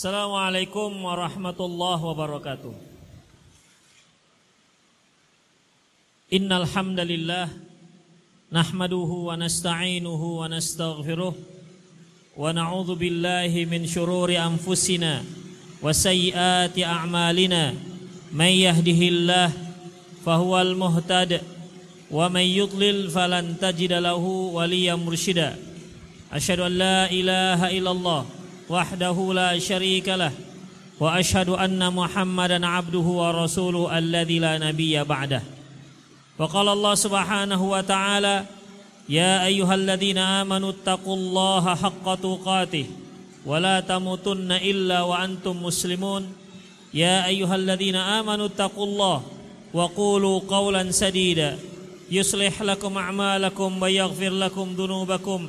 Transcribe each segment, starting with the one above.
Assalamualaikum warahmatullahi wabarakatuh. Innal hamdalillah nahmaduhu wa nasta'inuhu wa nastaghfiruh wa na'udzu billahi min shururi anfusina wa sayyiati a'malina may yahdihillah fahuwal muhtad wa may yudlil falan tajida lahu waliyyan mursyida. Asyhadu an la ilaha illallah وحده لا شريك له وأشهد أن محمدا عبده ورسوله الذي لا نبي بعده. وقال الله سبحانه وتعالى يا أيها الذين آمنوا اتقوا الله حق تقاته ولا تموتن إلا وأنتم مسلمون. يا أيها الذين آمنوا اتقوا الله وقولوا قولا سديدا يصلح لكم أعمالكم ويغفر لكم ذنوبكم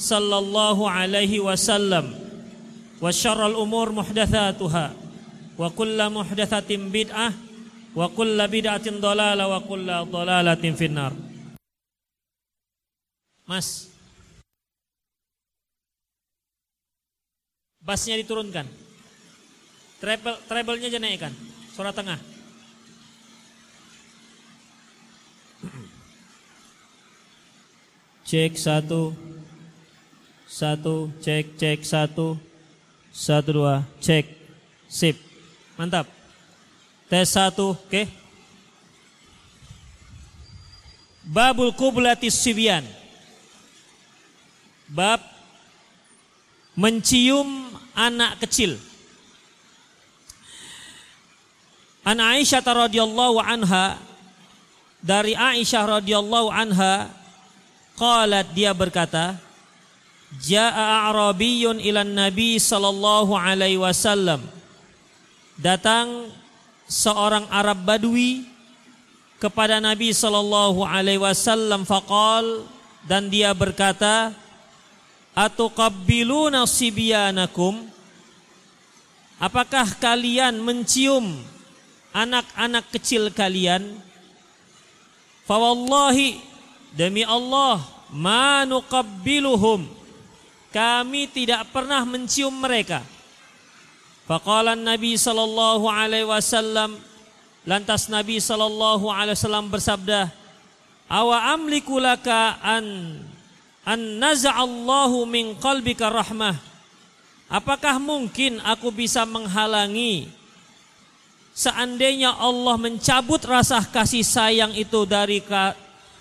sallallahu alaihi wasallam wa syarral umur muhdatsatuha wa kullu muhdatsatin bid'ah wa kullu bid'atin dhalalah wa kullu Mas Bassnya diturunkan. Treble treble-nya aja naikkan suara tengah. Cek satu satu, cek, cek, satu, satu, dua, cek, sip, mantap. Tes satu, oke. Babul kublatis sibian. Bab mencium anak kecil. An Aisyah radhiyallahu anha dari Aisyah radhiyallahu anha qalat dia berkata Ja'a Arabiyun ilan Nabi sallallahu alaihi wasallam. Datang seorang Arab Badui kepada Nabi sallallahu alaihi wasallam faqal dan dia berkata atuqabbiluna sibyanakum Apakah kalian mencium anak-anak kecil kalian? Fawallahi demi Allah ma nuqabbiluhum kami tidak pernah mencium mereka. Faqala Nabi sallallahu alaihi wasallam lantas Nabi sallallahu alaihi wasallam bersabda, "Awa amliku laka an an naza'allahu min qalbika rahmah." Apakah mungkin aku bisa menghalangi seandainya Allah mencabut rasa kasih sayang itu dari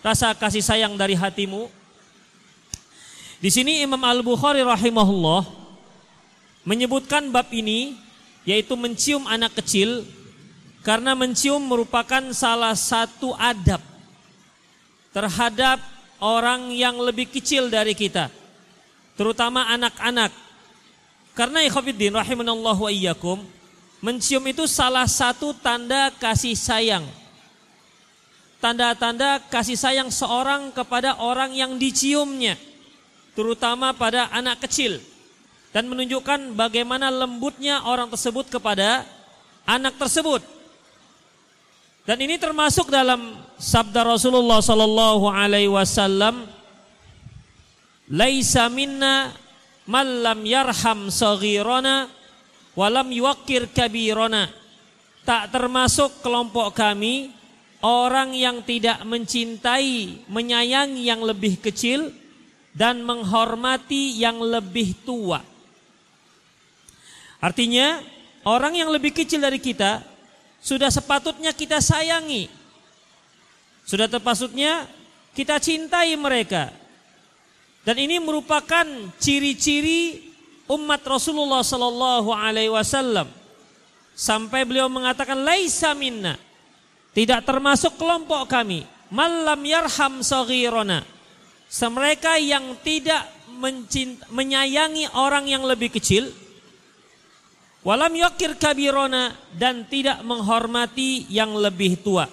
rasa kasih sayang dari hatimu? Di sini Imam Al-Bukhari rahimahullah menyebutkan bab ini yaitu mencium anak kecil karena mencium merupakan salah satu adab terhadap orang yang lebih kecil dari kita terutama anak-anak. Karena ikhwatiddin rahimanallahu wa iyyakum mencium itu salah satu tanda kasih sayang. Tanda-tanda kasih sayang seorang kepada orang yang diciumnya terutama pada anak kecil dan menunjukkan bagaimana lembutnya orang tersebut kepada anak tersebut. Dan ini termasuk dalam sabda Rasulullah sallallahu alaihi wasallam, "Laisa minna man lam yarham saghirana wa lam yuwaqqir kabirana." Tak termasuk kelompok kami orang yang tidak mencintai, menyayangi yang lebih kecil dan menghormati yang lebih tua. Artinya, orang yang lebih kecil dari kita sudah sepatutnya kita sayangi. Sudah terpasutnya kita cintai mereka. Dan ini merupakan ciri-ciri umat Rasulullah sallallahu alaihi wasallam. Sampai beliau mengatakan laisa minna. Tidak termasuk kelompok kami. Malam yarham saghirona mereka yang tidak mencinta, menyayangi orang yang lebih kecil Walam yakir kabirona dan tidak menghormati yang lebih tua.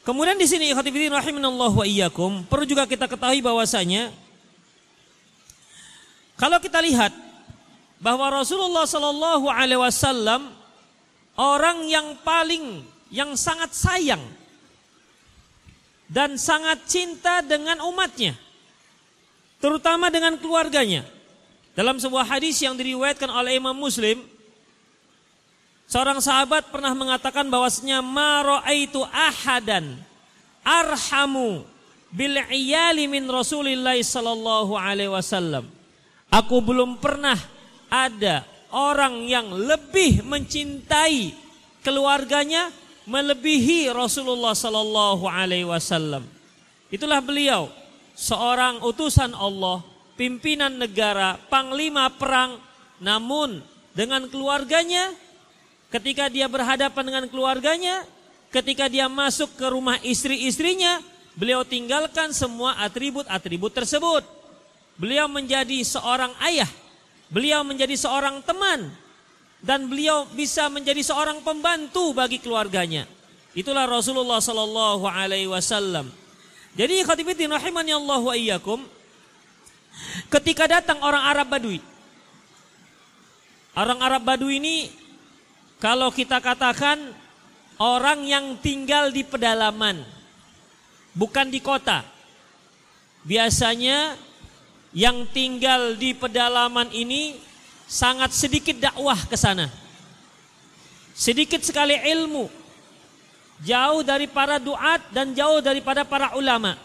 Kemudian di sini ikhwatifidin rahimanallah wa iyyakum perlu juga kita ketahui bahwasanya kalau kita lihat bahwa Rasulullah Shallallahu alaihi wasallam orang yang paling yang sangat sayang dan sangat cinta dengan umatnya terutama dengan keluarganya. Dalam sebuah hadis yang diriwayatkan oleh Imam Muslim, seorang sahabat pernah mengatakan bahwasanya raaitu ahadan arhamu bil iyali min Rasulillah sallallahu alaihi wasallam. Aku belum pernah ada orang yang lebih mencintai keluarganya melebihi Rasulullah sallallahu alaihi wasallam. Itulah beliau, seorang utusan Allah pimpinan negara, panglima perang, namun dengan keluarganya, ketika dia berhadapan dengan keluarganya, ketika dia masuk ke rumah istri-istrinya, beliau tinggalkan semua atribut-atribut tersebut. Beliau menjadi seorang ayah, beliau menjadi seorang teman, dan beliau bisa menjadi seorang pembantu bagi keluarganya. Itulah Rasulullah Sallallahu Alaihi Wasallam. Jadi khatibitin rahimani Allah wa iyyakum, Ketika datang orang Arab Badui. Orang Arab Badui ini kalau kita katakan orang yang tinggal di pedalaman, bukan di kota. Biasanya yang tinggal di pedalaman ini sangat sedikit dakwah ke sana. Sedikit sekali ilmu. Jauh dari para duat dan jauh daripada para ulama.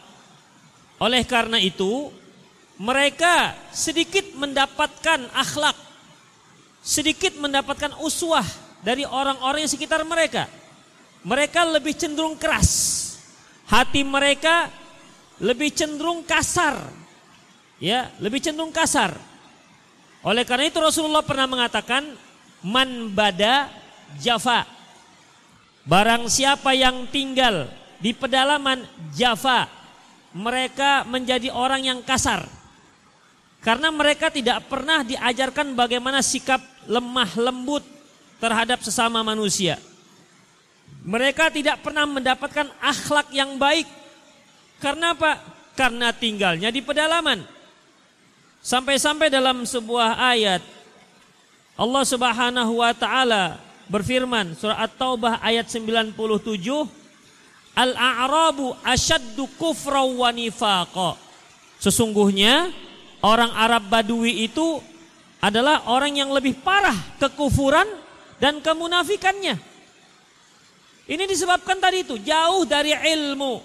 Oleh karena itu, mereka sedikit mendapatkan akhlak, sedikit mendapatkan uswah dari orang-orang yang sekitar mereka. Mereka lebih cenderung keras. Hati mereka lebih cenderung kasar. Ya, lebih cenderung kasar. Oleh karena itu Rasulullah pernah mengatakan man bada Java. Barang siapa yang tinggal di pedalaman Java, mereka menjadi orang yang kasar. Karena mereka tidak pernah diajarkan bagaimana sikap lemah lembut terhadap sesama manusia. Mereka tidak pernah mendapatkan akhlak yang baik. Karena apa? Karena tinggalnya di pedalaman. Sampai-sampai dalam sebuah ayat Allah Subhanahu wa taala berfirman surah At-Taubah ayat 97 Al-a'rabu asyaddu kufra wa nifaqa. Sesungguhnya orang Arab Badui itu adalah orang yang lebih parah kekufuran dan kemunafikannya. Ini disebabkan tadi itu jauh dari ilmu.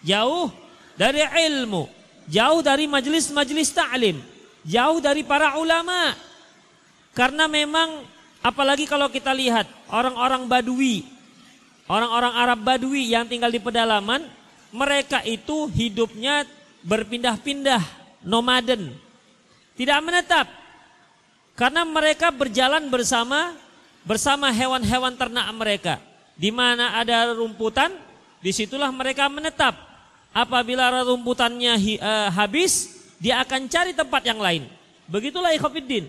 Jauh dari ilmu, jauh dari majelis-majelis ta'lim, jauh dari para ulama. Karena memang apalagi kalau kita lihat orang-orang Badui, orang-orang Arab Badui yang tinggal di pedalaman, mereka itu hidupnya berpindah-pindah nomaden. Tidak menetap. Karena mereka berjalan bersama bersama hewan-hewan ternak mereka. Di mana ada rumputan, di situlah mereka menetap. Apabila rumputannya uh, habis, dia akan cari tempat yang lain. Begitulah ikhwafiddin.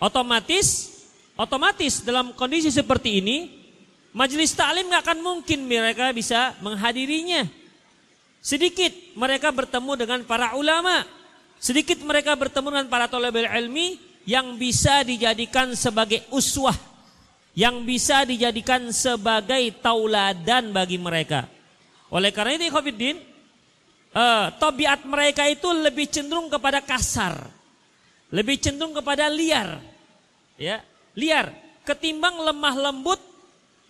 Otomatis, otomatis dalam kondisi seperti ini, majelis taklim nggak akan mungkin mereka bisa menghadirinya. Sedikit mereka bertemu dengan para ulama. Sedikit mereka bertemu dengan para tolebel ilmi yang bisa dijadikan sebagai uswah. Yang bisa dijadikan sebagai tauladan bagi mereka. Oleh karena itu Khofiddin, uh, tabiat mereka itu lebih cenderung kepada kasar. Lebih cenderung kepada liar. Ya, liar. Ketimbang lemah lembut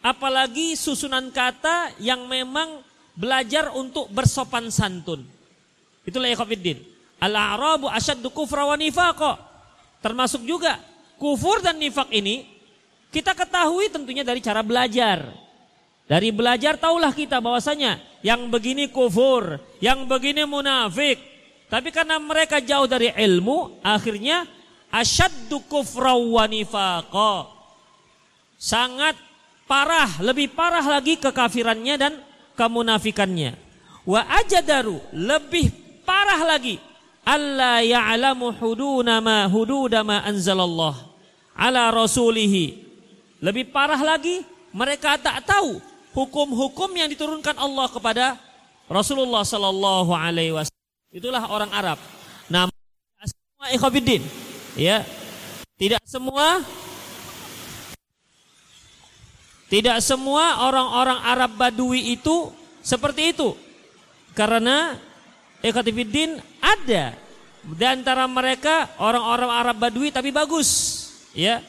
apalagi susunan kata yang memang belajar untuk bersopan santun. Itulah ikhwafiddin. Al-a'rabu asyaddu kufra wa nifaqa. Termasuk juga kufur dan nifak ini kita ketahui tentunya dari cara belajar. Dari belajar tahulah kita bahwasanya yang begini kufur, yang begini munafik. Tapi karena mereka jauh dari ilmu, akhirnya asyaddu kufra wa nifaqa. Sangat parah, lebih parah lagi kekafirannya dan kemunafikannya. Wa ajadaru lebih parah lagi Allah ya'lamu huduna ma hududa ma anzalallah. ala rasulihi. Lebih parah lagi, mereka tak tahu hukum-hukum yang diturunkan Allah kepada Rasulullah sallallahu alaihi wasallam. Itulah orang Arab. Nah, semua ikhwatiddin, ya. Tidak semua tidak semua orang-orang Arab Badui itu seperti itu. Karena ikhwatiddin ada di antara mereka orang-orang Arab Badui tapi bagus, ya.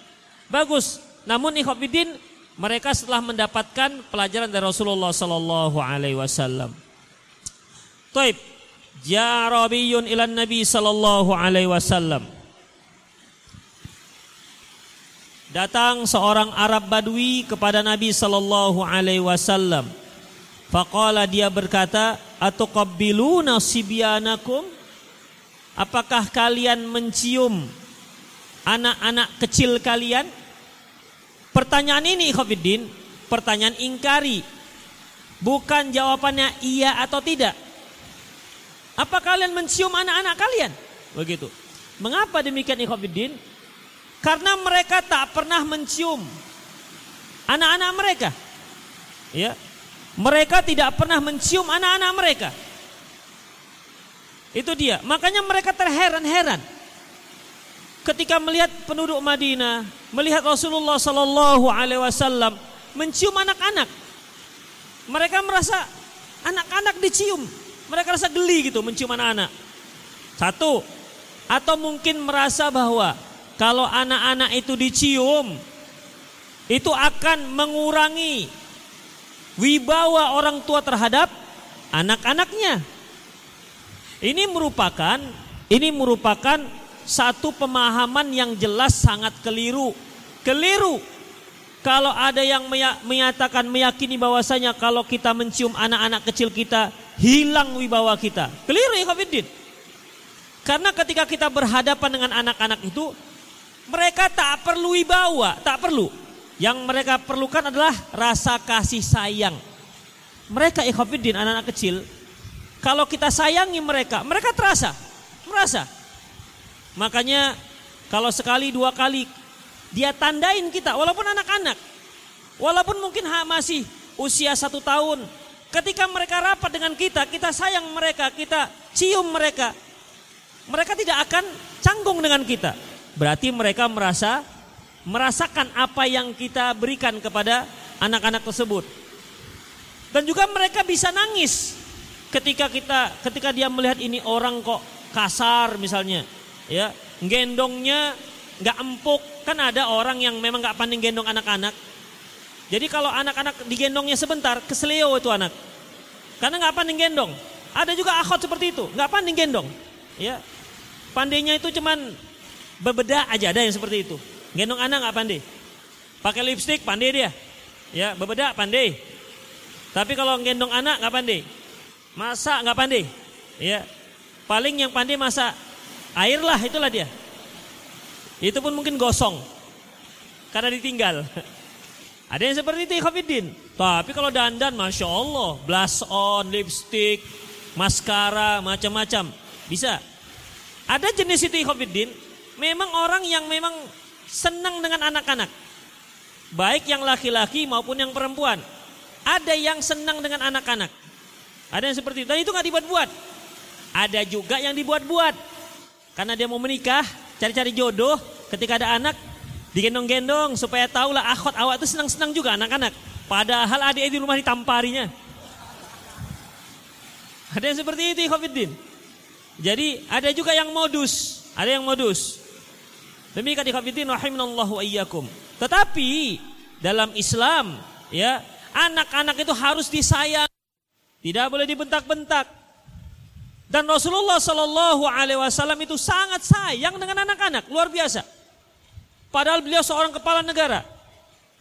Bagus. Namun ikhwatiddin mereka setelah mendapatkan pelajaran dari Rasulullah sallallahu alaihi wasallam. Taib. Jarabiyun ilan Nabi sallallahu alaihi wasallam. Datang seorang Arab Badui kepada Nabi sallallahu alaihi wasallam. Faqala dia berkata, "Atuqabbiluna sibyanakum?" Apakah kalian mencium anak-anak kecil kalian? Pertanyaan ini Khofiddin, pertanyaan ingkari. Bukan jawabannya iya atau tidak. Apa kalian mencium anak-anak kalian? Begitu. Mengapa demikian Khofiddin? Karena mereka tak pernah mencium anak-anak mereka. Ya. Mereka tidak pernah mencium anak-anak mereka. Itu dia. Makanya mereka terheran-heran ketika melihat penduduk Madinah, melihat Rasulullah Sallallahu Alaihi Wasallam mencium anak-anak. Mereka merasa anak-anak dicium. Mereka rasa geli gitu mencium anak-anak. Satu. Atau mungkin merasa bahwa kalau anak-anak itu dicium, itu akan mengurangi wibawa orang tua terhadap anak-anaknya. Ini merupakan ini merupakan satu pemahaman yang jelas sangat keliru. Keliru. Kalau ada yang menyatakan meyakini bahwasanya kalau kita mencium anak-anak kecil kita hilang wibawa kita. Keliru ya Khafidin. Karena ketika kita berhadapan dengan anak-anak itu mereka tak perlu wibawa, tak perlu. Yang mereka perlukan adalah rasa kasih sayang. Mereka ikhafidin anak-anak kecil kalau kita sayangi mereka, mereka terasa, merasa. Makanya kalau sekali dua kali dia tandain kita, walaupun anak-anak, walaupun mungkin masih usia satu tahun, ketika mereka rapat dengan kita, kita sayang mereka, kita cium mereka, mereka tidak akan canggung dengan kita. Berarti mereka merasa merasakan apa yang kita berikan kepada anak-anak tersebut. Dan juga mereka bisa nangis ketika kita ketika dia melihat ini orang kok kasar misalnya ya gendongnya nggak empuk. Kan ada orang yang memang nggak pandai gendong anak-anak. Jadi kalau anak-anak digendongnya sebentar keselio itu anak. Karena nggak pandai gendong. Ada juga akhwat seperti itu nggak pandai gendong. Ya pandainya itu cuman berbeda aja ada yang seperti itu. Gendong anak nggak pandai. Pakai lipstick pandai dia. Ya berbeda pandai. Tapi kalau gendong anak nggak pandai. Masak nggak pandai. Ya. Paling yang pandai masak air lah itulah dia. Itu pun mungkin gosong. Karena ditinggal. Ada yang seperti itu Khafidin. Tapi kalau dandan Masya Allah. Blush on, lipstick, maskara, macam-macam. Bisa. Ada jenis itu Khafidin. Memang orang yang memang senang dengan anak-anak. Baik yang laki-laki maupun yang perempuan. Ada yang senang dengan anak-anak. Ada yang seperti itu. Dan itu nggak dibuat-buat. Ada juga yang dibuat-buat. Karena dia mau menikah, cari-cari jodoh, ketika ada anak, digendong-gendong supaya tahu lah akhwat awak itu senang-senang juga anak-anak. Padahal adik di rumah ditamparinya. Ada yang seperti itu, Khofiddin. Jadi ada juga yang modus, ada yang modus. Demikian di Khofiddin rahimanallahu ayyakum. Tetapi dalam Islam ya, anak-anak itu harus disayang tidak boleh dibentak-bentak. Dan Rasulullah Shallallahu Alaihi Wasallam itu sangat sayang dengan anak-anak, luar biasa. Padahal beliau seorang kepala negara.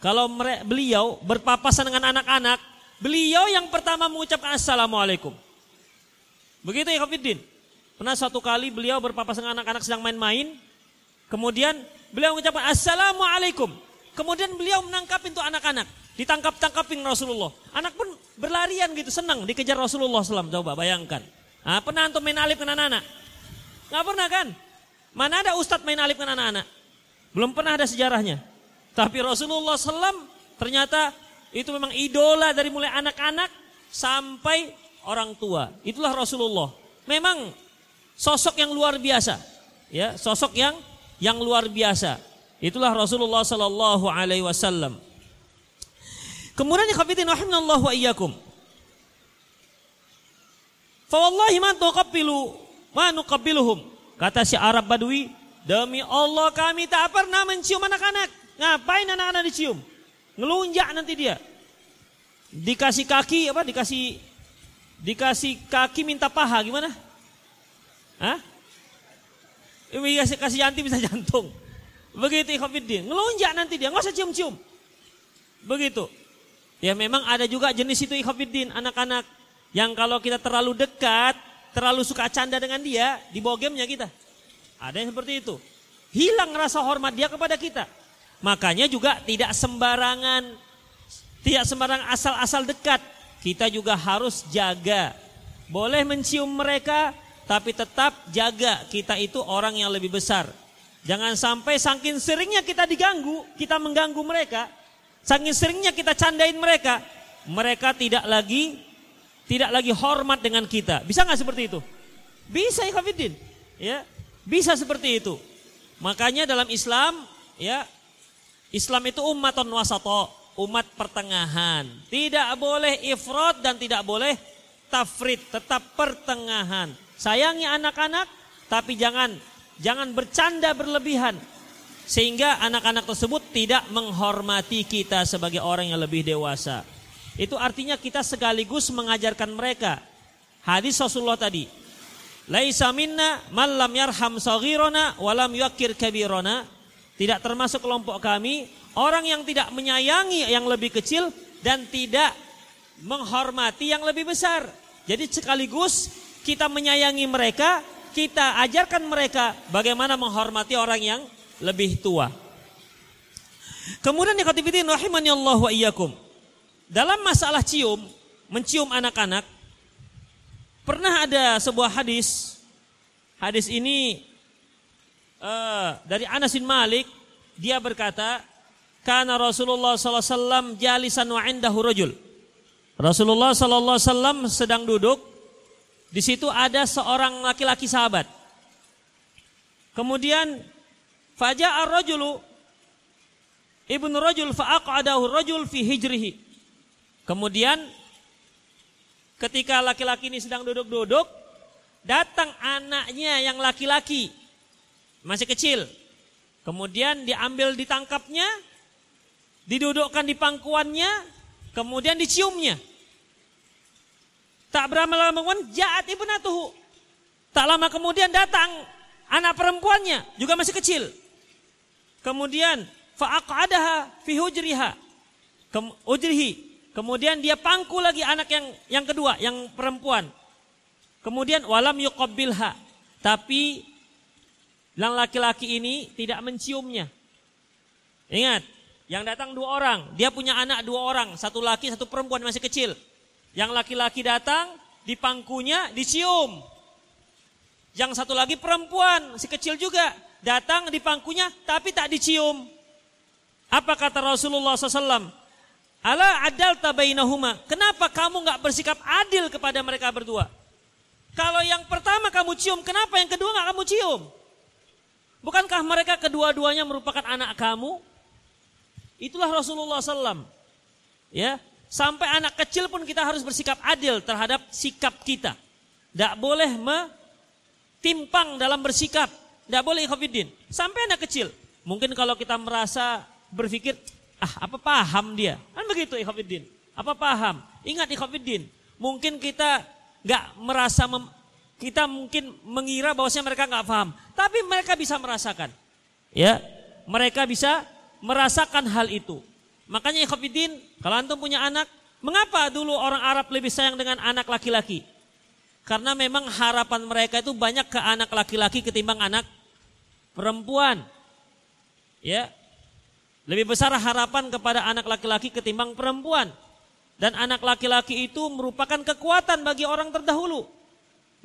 Kalau beliau berpapasan dengan anak-anak, beliau yang pertama mengucapkan assalamualaikum. Begitu ya Khafidin. Pernah suatu kali beliau berpapasan dengan anak-anak sedang main-main, kemudian beliau mengucapkan assalamualaikum. Kemudian beliau menangkap pintu anak-anak. Ditangkap-tangkapin Rasulullah. Anak pun berlarian gitu, senang dikejar Rasulullah SAW. Coba bayangkan. Nah, pernah antum main alif dengan anak-anak? Nggak pernah kan? Mana ada ustadz main alif dengan anak-anak? Belum pernah ada sejarahnya. Tapi Rasulullah SAW ternyata itu memang idola dari mulai anak-anak sampai orang tua. Itulah Rasulullah. Memang sosok yang luar biasa. Ya, sosok yang yang luar biasa. Itulah Rasulullah sallallahu alaihi wasallam. Kemudian ikhwatiddin rahimanallahu wa iyyakum. Fa wallahi ma tuqabbilu ma nuqabbiluhum. Kata si Arab Badui, demi Allah kami tak pernah mencium anak-anak. Ngapain anak-anak dicium? Ngelunjak nanti dia. Dikasih kaki apa? Dikasih dikasih kaki minta paha gimana? Hah? Ini kasih, kasih yanti bisa jantung. Begitu ikhwafiddin. Ngelunjak nanti dia, nggak usah cium-cium. Begitu. Ya memang ada juga jenis itu ikhwafiddin, anak-anak yang kalau kita terlalu dekat, terlalu suka canda dengan dia, di bawah gamenya kita. Ada yang seperti itu. Hilang rasa hormat dia kepada kita. Makanya juga tidak sembarangan, tidak sembarangan asal-asal dekat. Kita juga harus jaga. Boleh mencium mereka, tapi tetap jaga kita itu orang yang lebih besar. Jangan sampai saking seringnya kita diganggu, kita mengganggu mereka, saking seringnya kita candain mereka, mereka tidak lagi tidak lagi hormat dengan kita. Bisa nggak seperti itu? Bisa ya. Ya, bisa seperti itu. Makanya dalam Islam, ya, Islam itu umaton wasato, umat pertengahan. Tidak boleh ifrat dan tidak boleh tafrid, tetap pertengahan. Sayangi anak-anak, tapi jangan jangan bercanda berlebihan sehingga anak-anak tersebut tidak menghormati kita sebagai orang yang lebih dewasa. Itu artinya kita sekaligus mengajarkan mereka hadis Rasulullah tadi. Laisa minna man lam yarham saghirana wa lam yuqir kabirana. Tidak termasuk kelompok kami orang yang tidak menyayangi yang lebih kecil dan tidak menghormati yang lebih besar. Jadi sekaligus kita menyayangi mereka, kita ajarkan mereka bagaimana menghormati orang yang lebih tua. Kemudian ketiga rahimani Allah wa iyyakum. Dalam masalah cium, mencium anak-anak, pernah ada sebuah hadis. Hadis ini uh, dari Anas bin Malik, dia berkata, karena Rasulullah SAW jalisan wa indahu rajul. Rasulullah SAW sedang duduk, di situ ada seorang laki-laki sahabat. Kemudian fajar rajulu ibnu rajul fa'aqadahu rajul fi hijrihi. Kemudian ketika laki-laki ini sedang duduk-duduk, datang anaknya yang laki-laki masih kecil. Kemudian diambil ditangkapnya, didudukkan di pangkuannya, kemudian diciumnya. Tak berapa lama kemudian jahat ibnatuhu. Tak lama kemudian datang anak perempuannya juga masih kecil. Kemudian fa'aqadaha fi hujriha. ujrihi Kemudian dia pangku lagi anak yang yang kedua, yang perempuan. Kemudian walam yuqabbilha. Tapi yang laki-laki ini tidak menciumnya. Ingat, yang datang dua orang, dia punya anak dua orang, satu laki, satu perempuan masih kecil. Yang laki-laki datang, di pangkunya dicium. Yang satu lagi perempuan, si kecil juga, datang di pangkunya tapi tak dicium. Apa kata Rasulullah SAW? Ala adal tabainahuma. Kenapa kamu nggak bersikap adil kepada mereka berdua? Kalau yang pertama kamu cium, kenapa yang kedua nggak kamu cium? Bukankah mereka kedua-duanya merupakan anak kamu? Itulah Rasulullah SAW. Ya, sampai anak kecil pun kita harus bersikap adil terhadap sikap kita. Tidak boleh timpang dalam bersikap. Tidak boleh ikhafidin. Sampai anak kecil. Mungkin kalau kita merasa berpikir, Ah, apa paham dia? Kan begitu ikhwafiddin. Apa paham? Ingat ikhwafiddin, mungkin kita nggak merasa mem, kita mungkin mengira bahwasanya mereka nggak paham, tapi mereka bisa merasakan. Ya, mereka bisa merasakan hal itu. Makanya ikhwafiddin, kalau antum punya anak, mengapa dulu orang Arab lebih sayang dengan anak laki-laki? Karena memang harapan mereka itu banyak ke anak laki-laki ketimbang anak perempuan. Ya, lebih besar harapan kepada anak laki-laki ketimbang perempuan. Dan anak laki-laki itu merupakan kekuatan bagi orang terdahulu.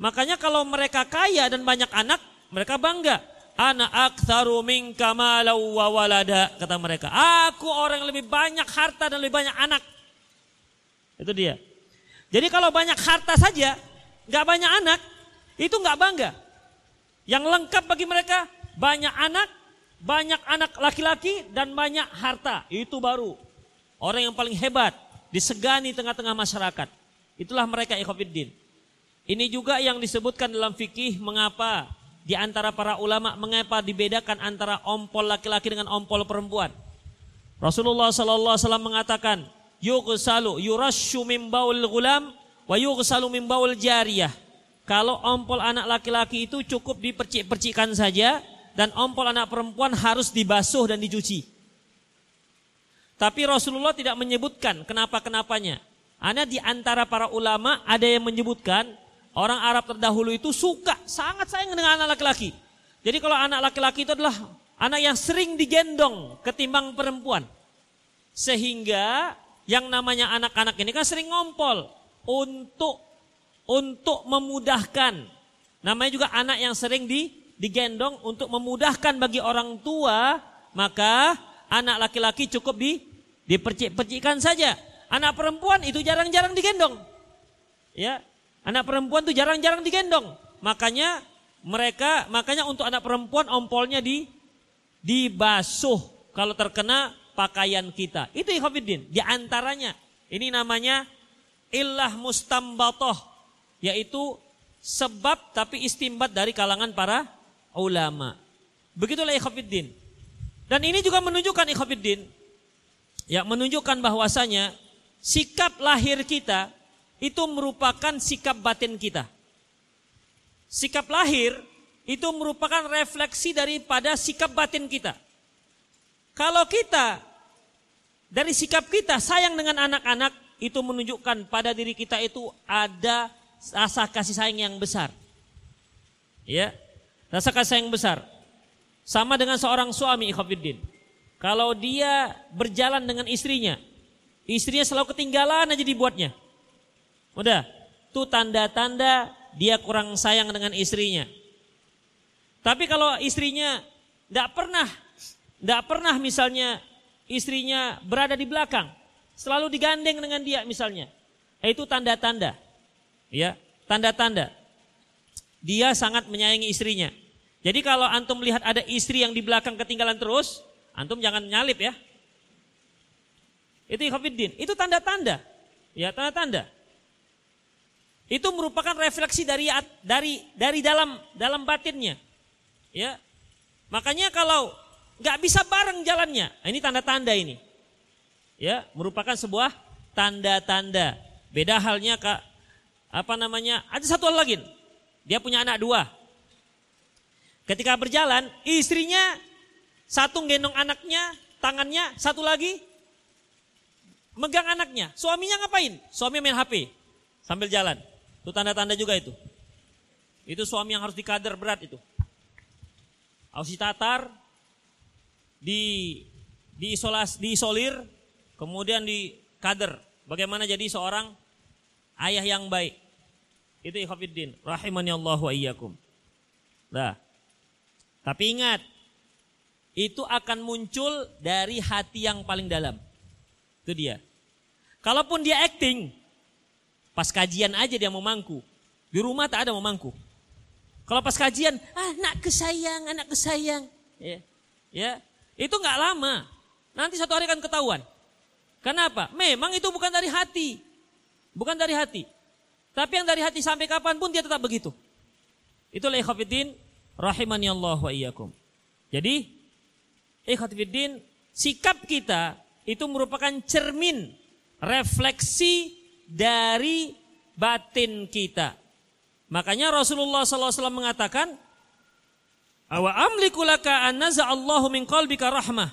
Makanya kalau mereka kaya dan banyak anak, mereka bangga. Ana aktsaru minka malau wa walada kata mereka. Aku orang yang lebih banyak harta dan lebih banyak anak. Itu dia. Jadi kalau banyak harta saja, nggak banyak anak, itu nggak bangga. Yang lengkap bagi mereka banyak anak, banyak anak laki-laki dan banyak harta. Itu baru orang yang paling hebat disegani tengah-tengah masyarakat. Itulah mereka ikhwatiddin. Ini juga yang disebutkan dalam fikih mengapa di antara para ulama mengapa dibedakan antara ompol laki-laki dengan ompol perempuan. Rasulullah sallallahu alaihi wasallam mengatakan, "Yughsalu yurashu min baul gulam wa yughsalu min baul jariyah." Kalau ompol anak laki-laki itu cukup dipercik-percikkan saja dan ompol anak perempuan harus dibasuh dan dicuci. Tapi Rasulullah tidak menyebutkan kenapa-kenapanya. Hanya di antara para ulama ada yang menyebutkan orang Arab terdahulu itu suka, sangat sayang dengan anak laki-laki. Jadi kalau anak laki-laki itu adalah anak yang sering digendong ketimbang perempuan. Sehingga yang namanya anak-anak ini kan sering ngompol untuk untuk memudahkan. Namanya juga anak yang sering di, digendong untuk memudahkan bagi orang tua, maka anak laki-laki cukup di dipercik-percikkan saja. Anak perempuan itu jarang-jarang digendong. Ya, anak perempuan itu jarang-jarang digendong. Makanya mereka makanya untuk anak perempuan ompolnya di dibasuh kalau terkena pakaian kita. Itu ikhwatiddin. Di antaranya ini namanya illah mustambatoh yaitu sebab tapi istimbat dari kalangan para ulama. Begitulah ikhwafiddin. Dan ini juga menunjukkan ikhwafiddin ya menunjukkan bahwasanya sikap lahir kita itu merupakan sikap batin kita. Sikap lahir itu merupakan refleksi daripada sikap batin kita. Kalau kita dari sikap kita sayang dengan anak-anak itu menunjukkan pada diri kita itu ada rasa kasih sayang yang besar. Ya, rasa kasih sayang yang besar. Sama dengan seorang suami ikhwafiddin. Kalau dia berjalan dengan istrinya, istrinya selalu ketinggalan aja dibuatnya. Udah, itu tanda-tanda dia kurang sayang dengan istrinya. Tapi kalau istrinya tidak pernah, tidak pernah misalnya istrinya berada di belakang, selalu digandeng dengan dia misalnya, itu tanda-tanda ya tanda-tanda dia sangat menyayangi istrinya. Jadi kalau antum melihat ada istri yang di belakang ketinggalan terus, antum jangan nyalip ya. Itu ikhwafiddin, itu tanda-tanda. Ya, tanda-tanda. Itu merupakan refleksi dari dari dari dalam dalam batinnya. Ya. Makanya kalau nggak bisa bareng jalannya, nah ini tanda-tanda ini. Ya, merupakan sebuah tanda-tanda. Beda halnya Kak apa namanya? Ada satu hal lagi. Dia punya anak dua. Ketika berjalan, istrinya satu gendong anaknya, tangannya, satu lagi megang anaknya. Suaminya ngapain? Suami main HP sambil jalan. Itu tanda-tanda juga itu. Itu suami yang harus dikader berat itu. Harus ditatar, di diisolas, diisolir, kemudian dikader. Bagaimana jadi seorang ayah yang baik. Itu ikhwafiddin. Rahimani Allah wa iyyakum. Nah. Tapi ingat. Itu akan muncul dari hati yang paling dalam. Itu dia. Kalaupun dia acting. Pas kajian aja dia mau mangku. Di rumah tak ada mau mangku. Kalau pas kajian, ah, anak kesayang, anak kesayang. Ya, ya, itu nggak lama. Nanti satu hari akan ketahuan. Kenapa? Memang itu bukan dari hati. Bukan dari hati. Tapi yang dari hati sampai kapan pun dia tetap begitu. Itulah ikhwafiddin rahimani Allah wa iyyakum. Jadi ikhwafiddin sikap kita itu merupakan cermin refleksi dari batin kita. Makanya Rasulullah SAW mengatakan, Awa amliku laka an Allahu min qalbika rahmah.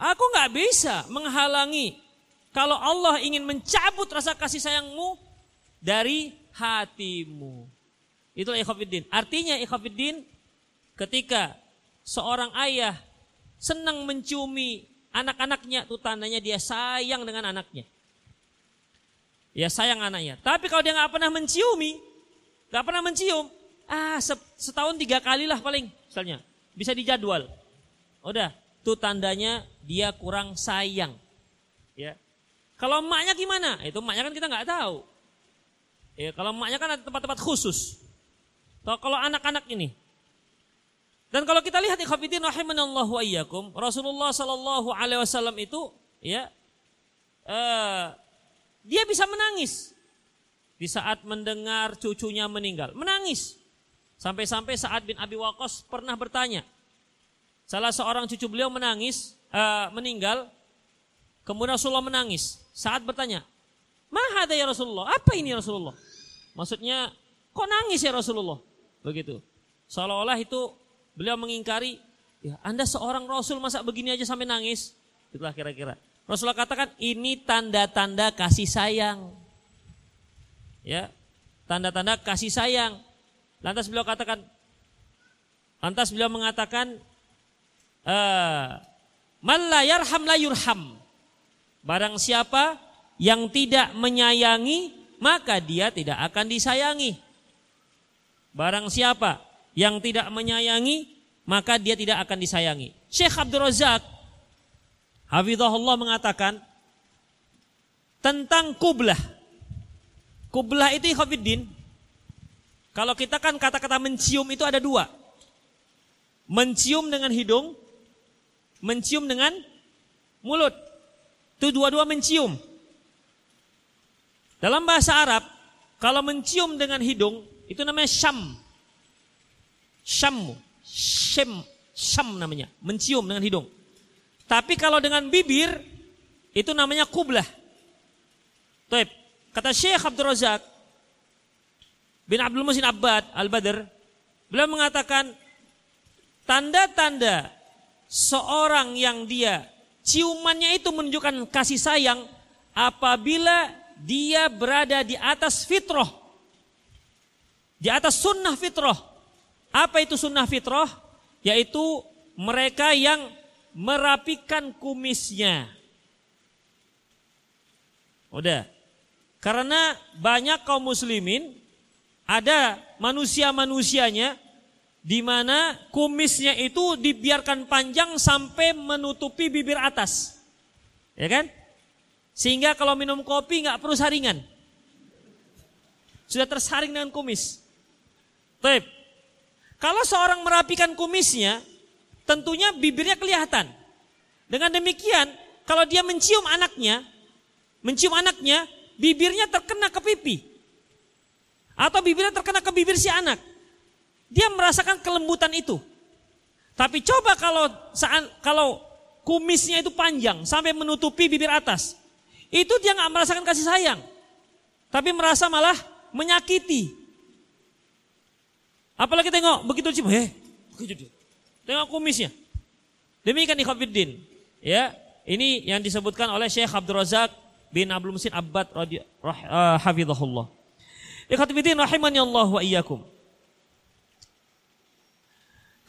Aku nggak bisa menghalangi kalau Allah ingin mencabut rasa kasih sayangmu dari hatimu. Itulah ikhwafiddin. Artinya ikhwafiddin ketika seorang ayah senang menciumi anak-anaknya itu tandanya dia sayang dengan anaknya. Ya sayang anaknya. Tapi kalau dia nggak pernah menciumi, nggak pernah mencium, ah setahun tiga kali lah paling misalnya, bisa dijadwal. Udah, itu tandanya dia kurang sayang. Ya. Kalau emaknya gimana? Itu emaknya kan kita nggak tahu. Ya, kalau emaknya kan ada tempat-tempat khusus. Kalau anak-anak ini. Dan kalau kita lihat ikhwatiddin rahimanallahu wa iyyakum, Rasulullah sallallahu alaihi wasallam itu ya uh, dia bisa menangis di saat mendengar cucunya meninggal. Menangis. Sampai-sampai saat bin Abi Waqqas pernah bertanya. Salah seorang cucu beliau menangis, uh, meninggal. Kemudian Rasulullah menangis. Saat bertanya, Mahada ya Rasulullah? Apa ini ya Rasulullah? Maksudnya, kok nangis ya Rasulullah? Begitu. Seolah-olah itu beliau mengingkari, ya Anda seorang Rasul masa begini aja sampai nangis? Itulah kira-kira. Rasulullah katakan ini tanda-tanda kasih sayang. Ya, tanda-tanda kasih sayang. Lantas beliau katakan, lantas beliau mengatakan, uh, Man la yarham la yurham. Barang siapa yang tidak menyayangi, maka dia tidak akan disayangi. Barang siapa yang tidak menyayangi, maka dia tidak akan disayangi. Syekh Abdul Razak Hafizahullah mengatakan tentang kublah. Kublah itu Khafiddin. Kalau kita kan kata-kata mencium itu ada dua. Mencium dengan hidung, mencium dengan mulut. Itu dua-dua mencium. Dalam bahasa Arab, kalau mencium dengan hidung, itu namanya syam. Syam. Syam. Syam namanya. Mencium dengan hidung. Tapi kalau dengan bibir, itu namanya kublah. Taib. Kata Syekh Abdul Razak bin Abdul Musin Abbad Al-Badr, beliau mengatakan tanda-tanda seorang yang dia ciumannya itu menunjukkan kasih sayang apabila dia berada di atas fitrah. Di atas sunnah fitrah. Apa itu sunnah fitrah? Yaitu mereka yang merapikan kumisnya. Udah. Karena banyak kaum muslimin ada manusia-manusianya di mana kumisnya itu dibiarkan panjang sampai menutupi bibir atas. Ya kan? Sehingga kalau minum kopi nggak perlu saringan. Sudah tersaring dengan kumis. Baik. Kalau seorang merapikan kumisnya, tentunya bibirnya kelihatan. Dengan demikian, kalau dia mencium anaknya, mencium anaknya, bibirnya terkena ke pipi. Atau bibirnya terkena ke bibir si anak. Dia merasakan kelembutan itu. Tapi coba kalau kalau kumisnya itu panjang sampai menutupi bibir atas, itu dia nggak merasakan kasih sayang. Tapi merasa malah menyakiti. Apalagi tengok begitu cium, eh, Tengok kumisnya. Demikian ikhwatiddin. Ya, ini yang disebutkan oleh Syekh Abdul Razak bin Abdul Musin Abbad uh, hafizahullah. Ikhwatiddin rahimani Allah wa iyyakum.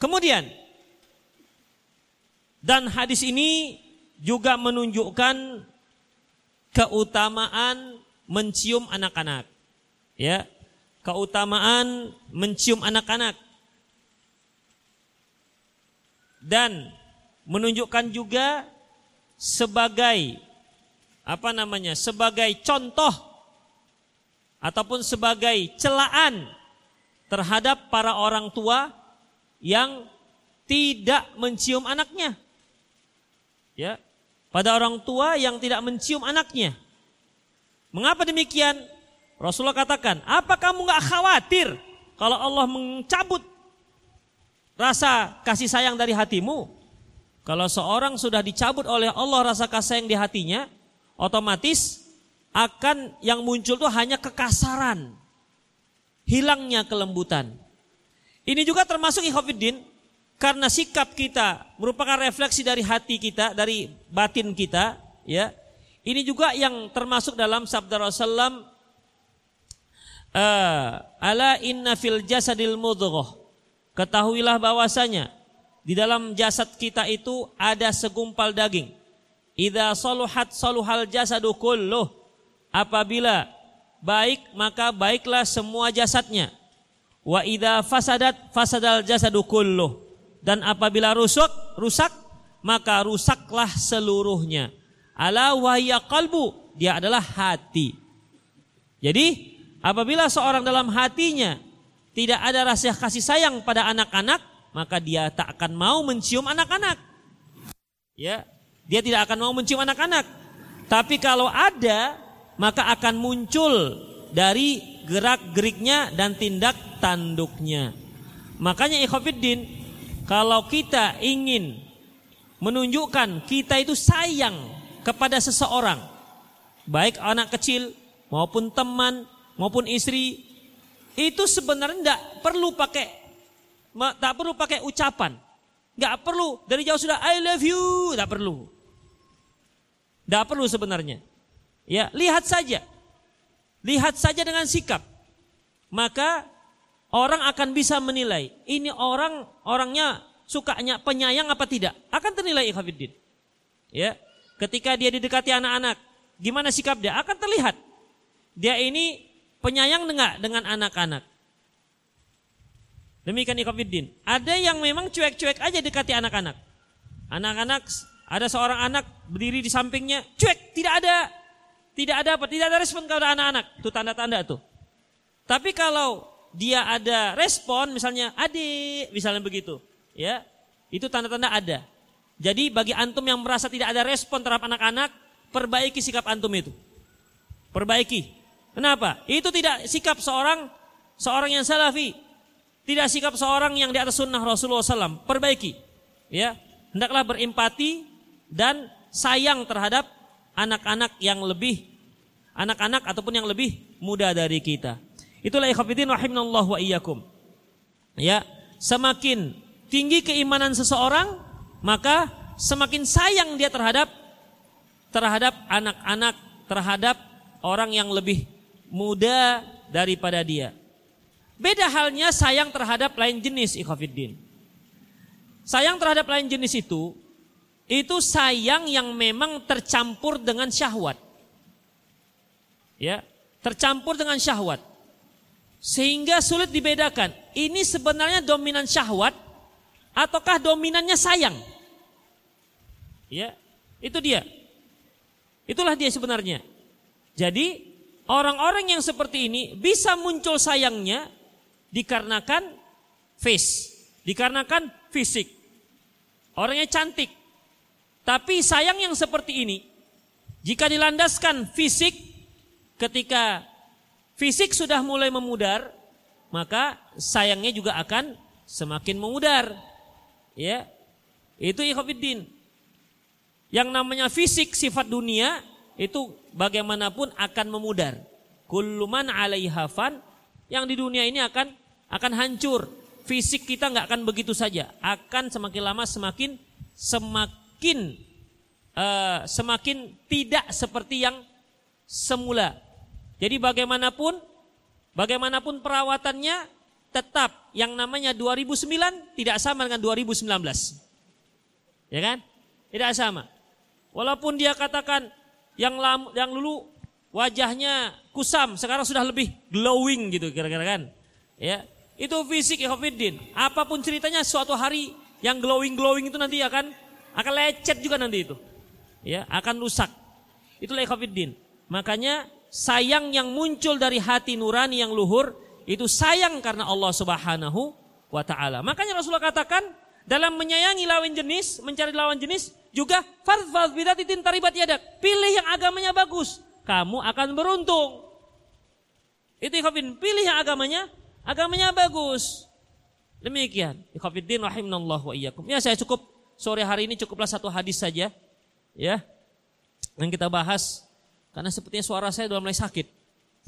Kemudian dan hadis ini juga menunjukkan keutamaan mencium anak-anak. Ya. Keutamaan mencium anak-anak. Dan menunjukkan juga sebagai apa namanya? sebagai contoh ataupun sebagai celaan terhadap para orang tua yang tidak mencium anaknya. Ya, pada orang tua yang tidak mencium anaknya. Mengapa demikian? Rasulullah katakan, apa kamu nggak khawatir kalau Allah mencabut rasa kasih sayang dari hatimu? Kalau seorang sudah dicabut oleh Allah rasa kasih sayang di hatinya, otomatis akan yang muncul tuh hanya kekasaran, hilangnya kelembutan. Ini juga termasuk ikhwafiddin karena sikap kita merupakan refleksi dari hati kita, dari batin kita, ya. Ini juga yang termasuk dalam sabda Rasulullah uh, ala inna fil jasadil mudghah. Ketahuilah bahwasanya di dalam jasad kita itu ada segumpal daging. Idza saluhat saluhal jasadu kulluh. Apabila baik maka baiklah semua jasadnya. Wa idza fasadat fasadal jasadu kulluh dan apabila rusak, rusak maka rusaklah seluruhnya. Ala wahya kalbu, dia adalah hati. Jadi apabila seorang dalam hatinya tidak ada rasa kasih sayang pada anak-anak, maka dia tak akan mau mencium anak-anak. Ya, dia tidak akan mau mencium anak-anak. Tapi kalau ada, maka akan muncul dari gerak-geriknya dan tindak tanduknya. Makanya ikhwafiddin, kalau kita ingin menunjukkan kita itu sayang kepada seseorang, baik anak kecil maupun teman maupun istri, itu sebenarnya tidak perlu pakai tak perlu pakai ucapan. Nggak perlu dari jauh sudah I love you, tidak perlu. Tidak perlu sebenarnya. Ya, lihat saja. Lihat saja dengan sikap. Maka orang akan bisa menilai ini orang orangnya sukanya penyayang apa tidak. Akan ternilai ikhafidin. Ya. Ketika dia didekati anak-anak, gimana sikap dia? Akan terlihat. Dia ini penyayang enggak dengan anak-anak. Demikian ikhafidin. Ada yang memang cuek-cuek aja dekati anak-anak. Anak-anak ada seorang anak berdiri di sampingnya, cuek, tidak ada tidak ada apa? Tidak ada respon kepada anak-anak. Itu tanda-tanda tuh. Tapi kalau dia ada respon, misalnya adik, misalnya begitu, ya, itu tanda-tanda ada. Jadi bagi antum yang merasa tidak ada respon terhadap anak-anak, perbaiki sikap antum itu. Perbaiki. Kenapa? Itu tidak sikap seorang seorang yang salafi. Tidak sikap seorang yang di atas sunnah Rasulullah SAW. Perbaiki. Ya, hendaklah berempati dan sayang terhadap anak-anak yang lebih anak-anak ataupun yang lebih muda dari kita. Itulah ikhwatiddin rahimanallahu wa iyyakum. Ya, semakin tinggi keimanan seseorang, maka semakin sayang dia terhadap terhadap anak-anak, terhadap orang yang lebih muda daripada dia. Beda halnya sayang terhadap lain jenis ikhwatiddin. Sayang terhadap lain jenis itu itu sayang yang memang tercampur dengan syahwat. Ya, tercampur dengan syahwat. Sehingga sulit dibedakan. Ini sebenarnya dominan syahwat ataukah dominannya sayang? Ya, itu dia. Itulah dia sebenarnya. Jadi, orang-orang yang seperti ini bisa muncul sayangnya dikarenakan face, dikarenakan fisik. Orangnya cantik, tapi sayang yang seperti ini, jika dilandaskan fisik, ketika fisik sudah mulai memudar, maka sayangnya juga akan semakin memudar. Ya, itu ikhafidin. Yang namanya fisik sifat dunia itu bagaimanapun akan memudar. Kulluman alaihafan yang di dunia ini akan akan hancur. Fisik kita nggak akan begitu saja, akan semakin lama semakin semakin uh, semakin tidak seperti yang semula. Jadi bagaimanapun bagaimanapun perawatannya tetap yang namanya 2009 tidak sama dengan 2019. Ya kan? Tidak sama. Walaupun dia katakan yang lam, yang dulu wajahnya kusam, sekarang sudah lebih glowing gitu kira-kira kan. Ya. Itu fisik Ikhwanuddin. Apa pun ceritanya suatu hari yang glowing-glowing itu nanti akan akan lecet juga nanti itu. Ya, akan rusak. Itulah ikhwafiddin. Makanya sayang yang muncul dari hati nurani yang luhur itu sayang karena Allah Subhanahu wa taala. Makanya Rasulullah katakan dalam menyayangi lawan jenis, mencari lawan jenis juga farfal bidatitin taribat yadak. Pilih yang agamanya bagus, kamu akan beruntung. Itu ikhwafin, pilih yang agamanya agamanya bagus. Demikian. Ikhwafiddin rahimanallahu wa iyyakum. Ya saya cukup sore hari ini cukuplah satu hadis saja ya yang kita bahas karena sepertinya suara saya sudah mulai sakit.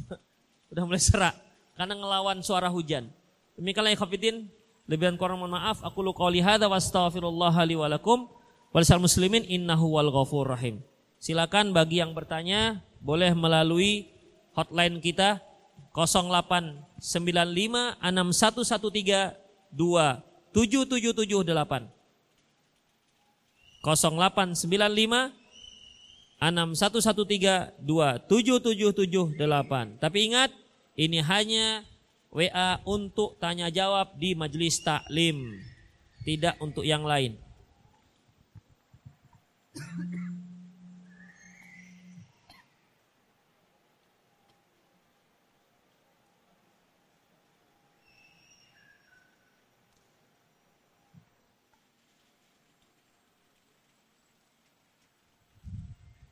Sudah mulai serak. Karena ngelawan suara hujan. Demikianlah ikhafidin lebihan kurang mohon maaf. Aku lu qouli hadza wa astaghfirullah li wa lakum. Walisal muslimin innahu wal ghafur rahim. Silakan bagi yang bertanya boleh melalui hotline kita 0895 6113 27778 0895 6113 27778. Tapi ingat, ini hanya WA untuk tanya jawab di majelis taklim. tidak untuk yang lain.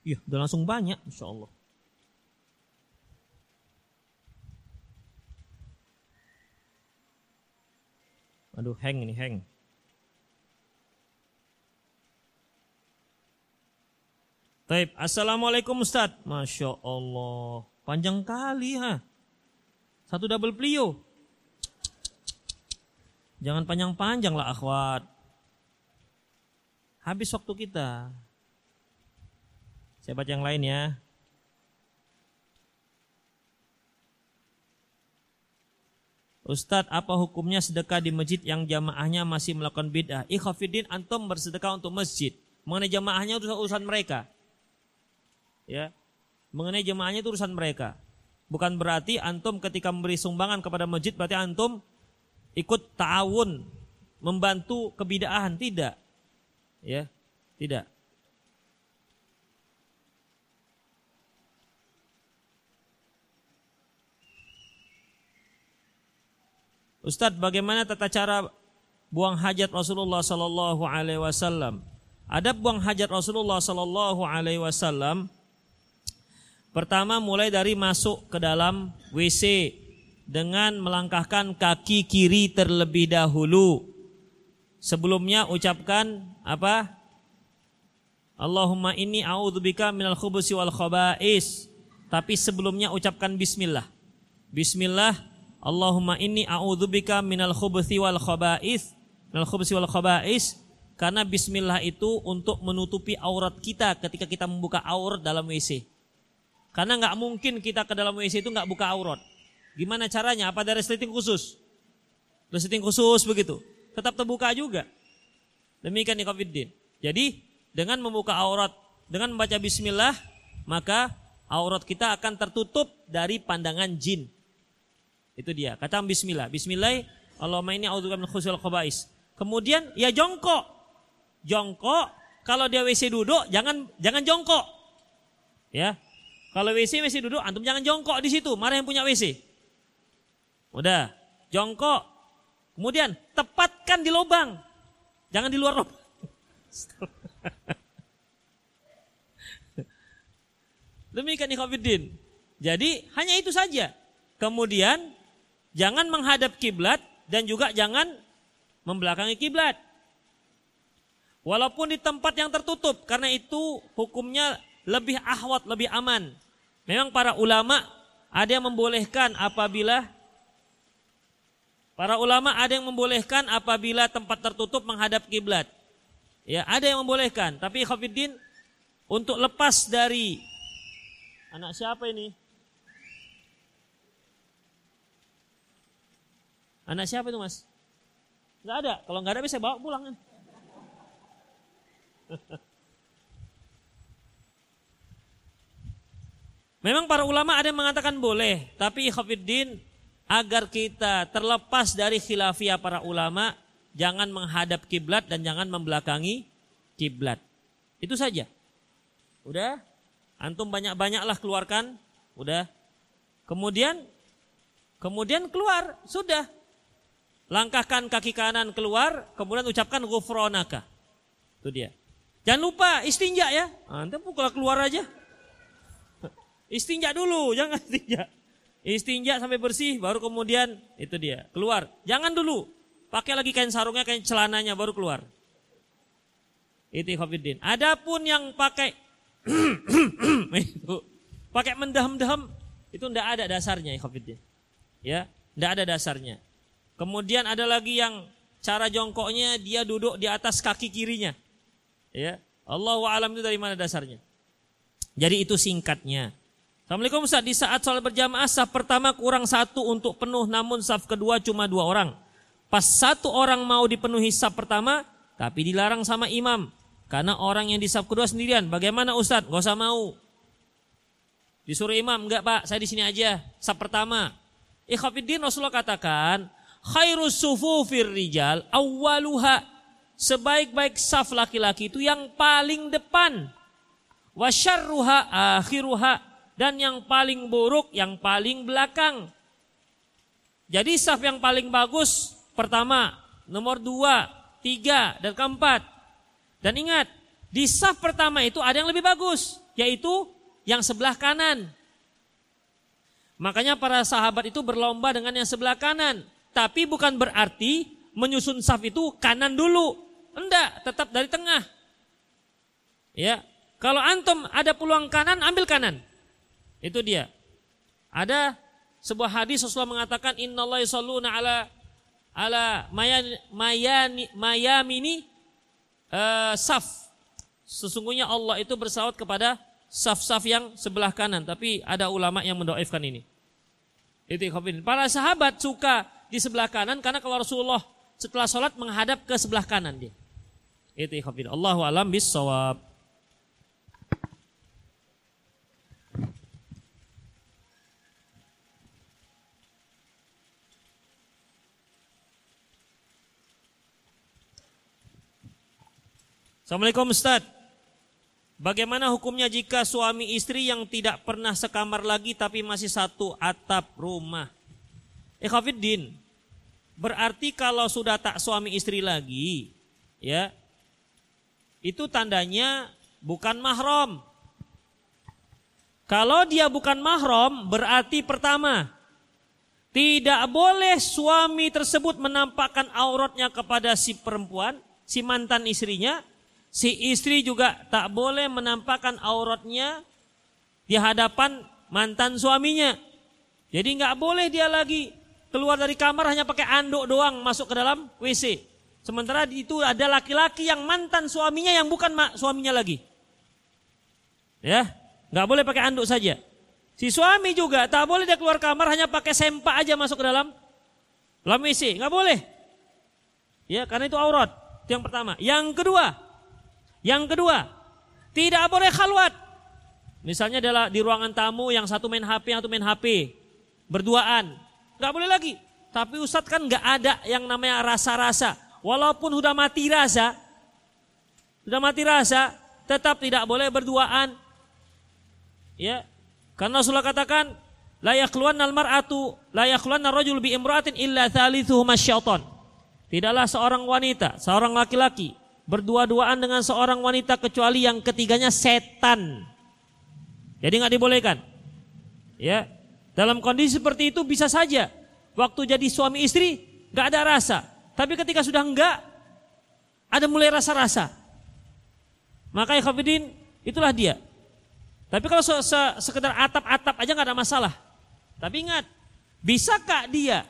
Iya, udah langsung banyak, insya Allah. Aduh, hang ini, hang. Taib. Assalamualaikum Ustaz. Masya Allah. Panjang kali ha. Satu double plio. Jangan panjang-panjang lah akhwat. Habis waktu kita. Saya baca yang lain ya. Ustadz, apa hukumnya sedekah di masjid yang jamaahnya masih melakukan bid'ah? Ikhafidin antum bersedekah untuk masjid. Mengenai jamaahnya itu urusan mereka. Ya. Mengenai jamaahnya itu urusan mereka. Bukan berarti antum ketika memberi sumbangan kepada masjid berarti antum ikut ta'awun membantu kebidaahan tidak. Ya, tidak. Ustadz, bagaimana tata cara buang hajat Rasulullah Sallallahu Alaihi Wasallam? Ada buang hajat Rasulullah Sallallahu Alaihi Wasallam. Pertama mulai dari masuk ke dalam WC dengan melangkahkan kaki kiri terlebih dahulu. Sebelumnya ucapkan apa? Allahumma inni a'udzubika minal khubusi wal khaba'is. Tapi sebelumnya ucapkan bismillah. Bismillah Allahumma inni a'udzubika minal khubuthi wal khaba'is minal khubuthi wal khaba'is karena bismillah itu untuk menutupi aurat kita ketika kita membuka aurat dalam WC. Karena nggak mungkin kita ke dalam WC itu nggak buka aurat. Gimana caranya? Apa ada resleting khusus? Resleting khusus begitu. Tetap terbuka juga. Demikian ikhwatiddin. Jadi dengan membuka aurat, dengan membaca bismillah, maka aurat kita akan tertutup dari pandangan jin. Itu dia. Kata bismillah. Bismillah. Allahumma ini a'udzubika min khusyul khabais. Kemudian ya jongkok. Jongkok. Kalau dia WC duduk jangan jangan jongkok. Ya. Kalau WC WC duduk antum jangan jongkok di situ. Marah yang punya WC. Udah. Jongkok. Kemudian tepatkan di lubang. Jangan di luar lubang. Demikian ikhwatiddin. Jadi hanya itu saja. Kemudian jangan menghadap kiblat dan juga jangan membelakangi kiblat. Walaupun di tempat yang tertutup karena itu hukumnya lebih ahwat, lebih aman. Memang para ulama ada yang membolehkan apabila para ulama ada yang membolehkan apabila tempat tertutup menghadap kiblat. Ya, ada yang membolehkan, tapi Khafiddin untuk lepas dari anak siapa ini? Anak siapa itu mas? Gak ada. Kalau nggak ada bisa bawa pulang kan. Memang para ulama ada yang mengatakan boleh, tapi khafiddin agar kita terlepas dari khilafiyah para ulama, jangan menghadap kiblat dan jangan membelakangi kiblat. Itu saja. Udah? Antum banyak-banyaklah keluarkan. Udah. Kemudian kemudian keluar, sudah. Langkahkan kaki kanan keluar, kemudian ucapkan ghufronaka. Itu dia. Jangan lupa istinja ya. Anda pukul keluar aja. Istinja dulu, jangan istinja. Istinja sampai bersih, baru kemudian itu dia keluar. Jangan dulu, pakai lagi kain sarungnya, kain celananya, baru keluar. Itu Khofiddin. Adapun yang pakai itu pakai mendaham-daham itu ndak ada dasarnya Khofiddin. Ya, ndak ada dasarnya. Kemudian ada lagi yang cara jongkoknya dia duduk di atas kaki kirinya. Ya. Allah alam itu dari mana dasarnya. Jadi itu singkatnya. Assalamualaikum Ustaz. Di saat sholat berjamaah saf pertama kurang satu untuk penuh namun saf kedua cuma dua orang. Pas satu orang mau dipenuhi saf pertama tapi dilarang sama imam. Karena orang yang di saf kedua sendirian. Bagaimana Ustaz? Gak usah mau. Disuruh imam, enggak pak, saya di sini aja. Saf pertama. Ikhafidin Rasulullah katakan, khairus sufufir rijal awwaluha sebaik-baik saf laki-laki itu yang paling depan. Wasyarruha akhiruha dan yang paling buruk yang paling belakang. Jadi saf yang paling bagus pertama, nomor dua, tiga, dan keempat. Dan ingat, di saf pertama itu ada yang lebih bagus, yaitu yang sebelah kanan. Makanya para sahabat itu berlomba dengan yang sebelah kanan. Tapi bukan berarti menyusun saf itu kanan dulu. Enggak, tetap dari tengah. Ya, kalau antum ada peluang kanan, ambil kanan. Itu dia. Ada sebuah hadis Rasulullah mengatakan innallaha yusalluna ala ala mayani mayani mayamini uh, saf. Sesungguhnya Allah itu bersalawat kepada saf-saf yang sebelah kanan. Tapi ada ulama yang mendoaifkan ini. Itu Para sahabat suka di sebelah kanan karena kalau Rasulullah setelah sholat menghadap ke sebelah kanan dia. Itu ikhafin. Allahu alam bis sawab. Assalamualaikum Ustaz. Bagaimana hukumnya jika suami istri yang tidak pernah sekamar lagi tapi masih satu atap rumah? Ikhafiddin. Berarti kalau sudah tak suami istri lagi, ya, itu tandanya bukan mahram. Kalau dia bukan mahram, berarti pertama, tidak boleh suami tersebut menampakkan auratnya kepada si perempuan, si mantan istrinya. Si istri juga tak boleh menampakkan auratnya di hadapan mantan suaminya. Jadi nggak boleh dia lagi keluar dari kamar hanya pakai anduk doang masuk ke dalam WC. Sementara itu ada laki-laki yang mantan suaminya yang bukan suaminya lagi. Ya, nggak boleh pakai anduk saja. Si suami juga tak boleh dia keluar kamar hanya pakai sempak aja masuk ke dalam dalam WC, nggak boleh. Ya, karena itu aurat. Itu yang pertama. Yang kedua, yang kedua, tidak boleh khalwat. Misalnya adalah di ruangan tamu yang satu main HP, yang satu main HP, berduaan. Nggak boleh lagi. Tapi Ustadz kan nggak ada yang namanya rasa-rasa. Walaupun sudah mati rasa, sudah mati rasa, tetap tidak boleh berduaan. Ya, karena Rasulullah katakan, layak keluar nalmar atu, layak keluar rajul bi imratin illa thalithuhum syaitan. Tidaklah seorang wanita, seorang laki-laki berdua-duaan dengan seorang wanita kecuali yang ketiganya setan. Jadi nggak dibolehkan. Ya, dalam kondisi seperti itu bisa saja waktu jadi suami istri nggak ada rasa, tapi ketika sudah enggak ada mulai rasa-rasa. Maka ikhafidin itulah dia. Tapi kalau se -se sekedar atap-atap aja nggak ada masalah. Tapi ingat, bisakah dia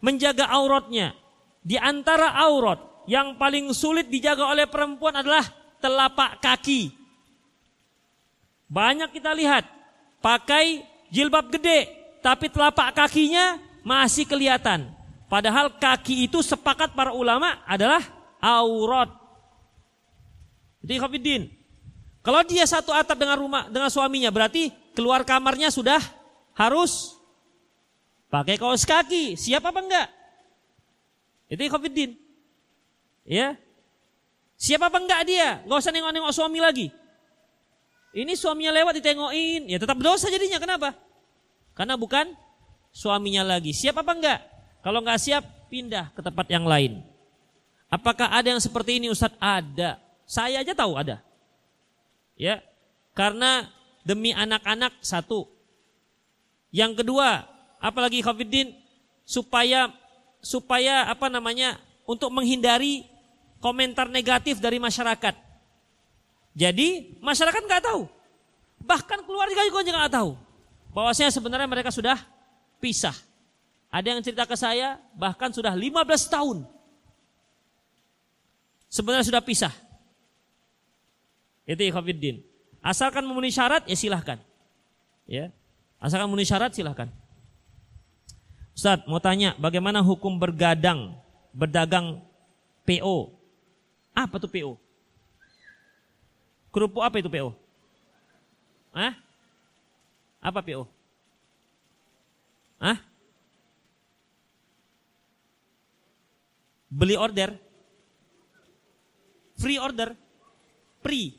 menjaga auratnya di antara aurat yang paling sulit dijaga oleh perempuan adalah telapak kaki. Banyak kita lihat pakai jilbab gede, tapi telapak kakinya masih kelihatan. Padahal kaki itu sepakat para ulama adalah aurat. Jadi Khafidin, kalau dia satu atap dengan rumah dengan suaminya berarti keluar kamarnya sudah harus pakai kaos kaki. Siap apa enggak? Itu Khafidin. Ya. Siap apa enggak dia? Enggak usah nengok-nengok suami lagi. Ini suaminya lewat ditengokin, ya tetap dosa jadinya. Kenapa? Karena bukan suaminya lagi. Siap apa enggak? Kalau enggak siap, pindah ke tempat yang lain. Apakah ada yang seperti ini Ustadz? Ada. Saya aja tahu ada. Ya. Karena demi anak-anak satu. Yang kedua, apalagi Khofiddin supaya supaya apa namanya untuk menghindari komentar negatif dari masyarakat. Jadi masyarakat nggak tahu. Bahkan keluarga juga nggak tahu. Bahwasanya sebenarnya mereka sudah pisah. Ada yang cerita ke saya bahkan sudah 15 tahun. Sebenarnya sudah pisah. Itu ikhwafiddin. Asalkan memenuhi syarat ya silahkan. Ya. Asalkan memenuhi syarat silahkan. Ustaz mau tanya bagaimana hukum bergadang, berdagang PO? Apa tuh PO? Kerupuk apa itu PO? Hah? Apa PO? Hah? Beli order? Free order. Free.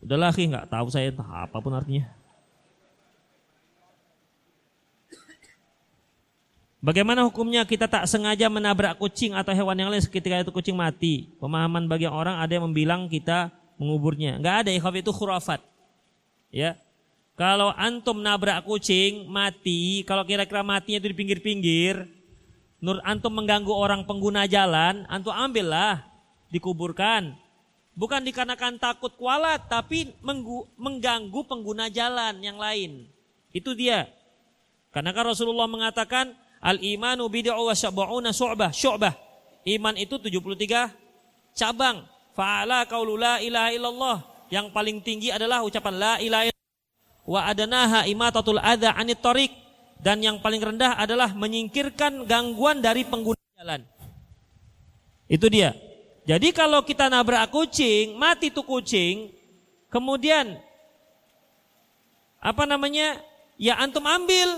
Udahlah, nggak tahu saya apa pun artinya. Bagaimana hukumnya kita tak sengaja menabrak kucing atau hewan yang lain ketika itu kucing mati? Pemahaman bagi orang ada yang membilang kita menguburnya. Enggak ada, ikhaf itu khurafat. Ya. Kalau antum nabrak kucing mati, kalau kira-kira matinya itu di pinggir-pinggir, nur antum mengganggu orang pengguna jalan, antum ambillah, dikuburkan. Bukan dikarenakan takut kualat, tapi mengganggu pengguna jalan yang lain. Itu dia. Karena kan Rasulullah mengatakan Al imanu bid'u wa sab'una syu'bah. Syu'bah. Iman itu 73 cabang. Fa'ala qaulu la ilaha illallah. Yang paling tinggi adalah ucapan la ilaha illallah. Wa adanaha imatatul adha anit tariq. Dan yang paling rendah adalah menyingkirkan gangguan dari pengguna jalan. Itu dia. Jadi kalau kita nabrak kucing, mati tuh kucing, kemudian apa namanya? Ya antum ambil,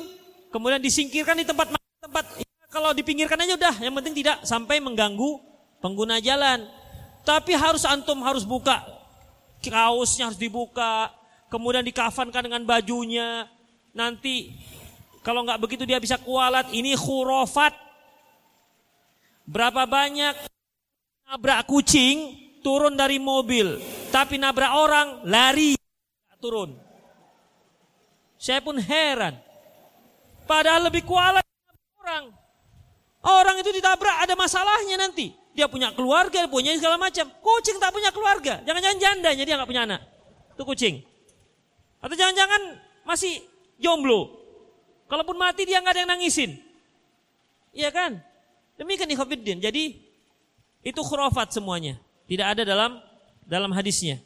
kemudian disingkirkan di tempat tempat ya, kalau dipinggirkan aja udah, yang penting tidak sampai mengganggu pengguna jalan. Tapi harus antum harus buka kaosnya harus dibuka, kemudian dikafankan dengan bajunya. Nanti kalau nggak begitu dia bisa kualat. Ini khurafat. Berapa banyak nabrak kucing turun dari mobil, tapi nabrak orang lari turun. Saya pun heran. Padahal lebih kualat orang. Orang itu ditabrak ada masalahnya nanti. Dia punya keluarga, punya segala macam. Kucing tak punya keluarga. Jangan-jangan jandanya dia nggak punya anak. Itu kucing. Atau jangan-jangan masih jomblo. Kalaupun mati dia nggak ada yang nangisin. Iya kan? Demikian ikhwafiddin. Jadi itu khurafat semuanya. Tidak ada dalam dalam hadisnya.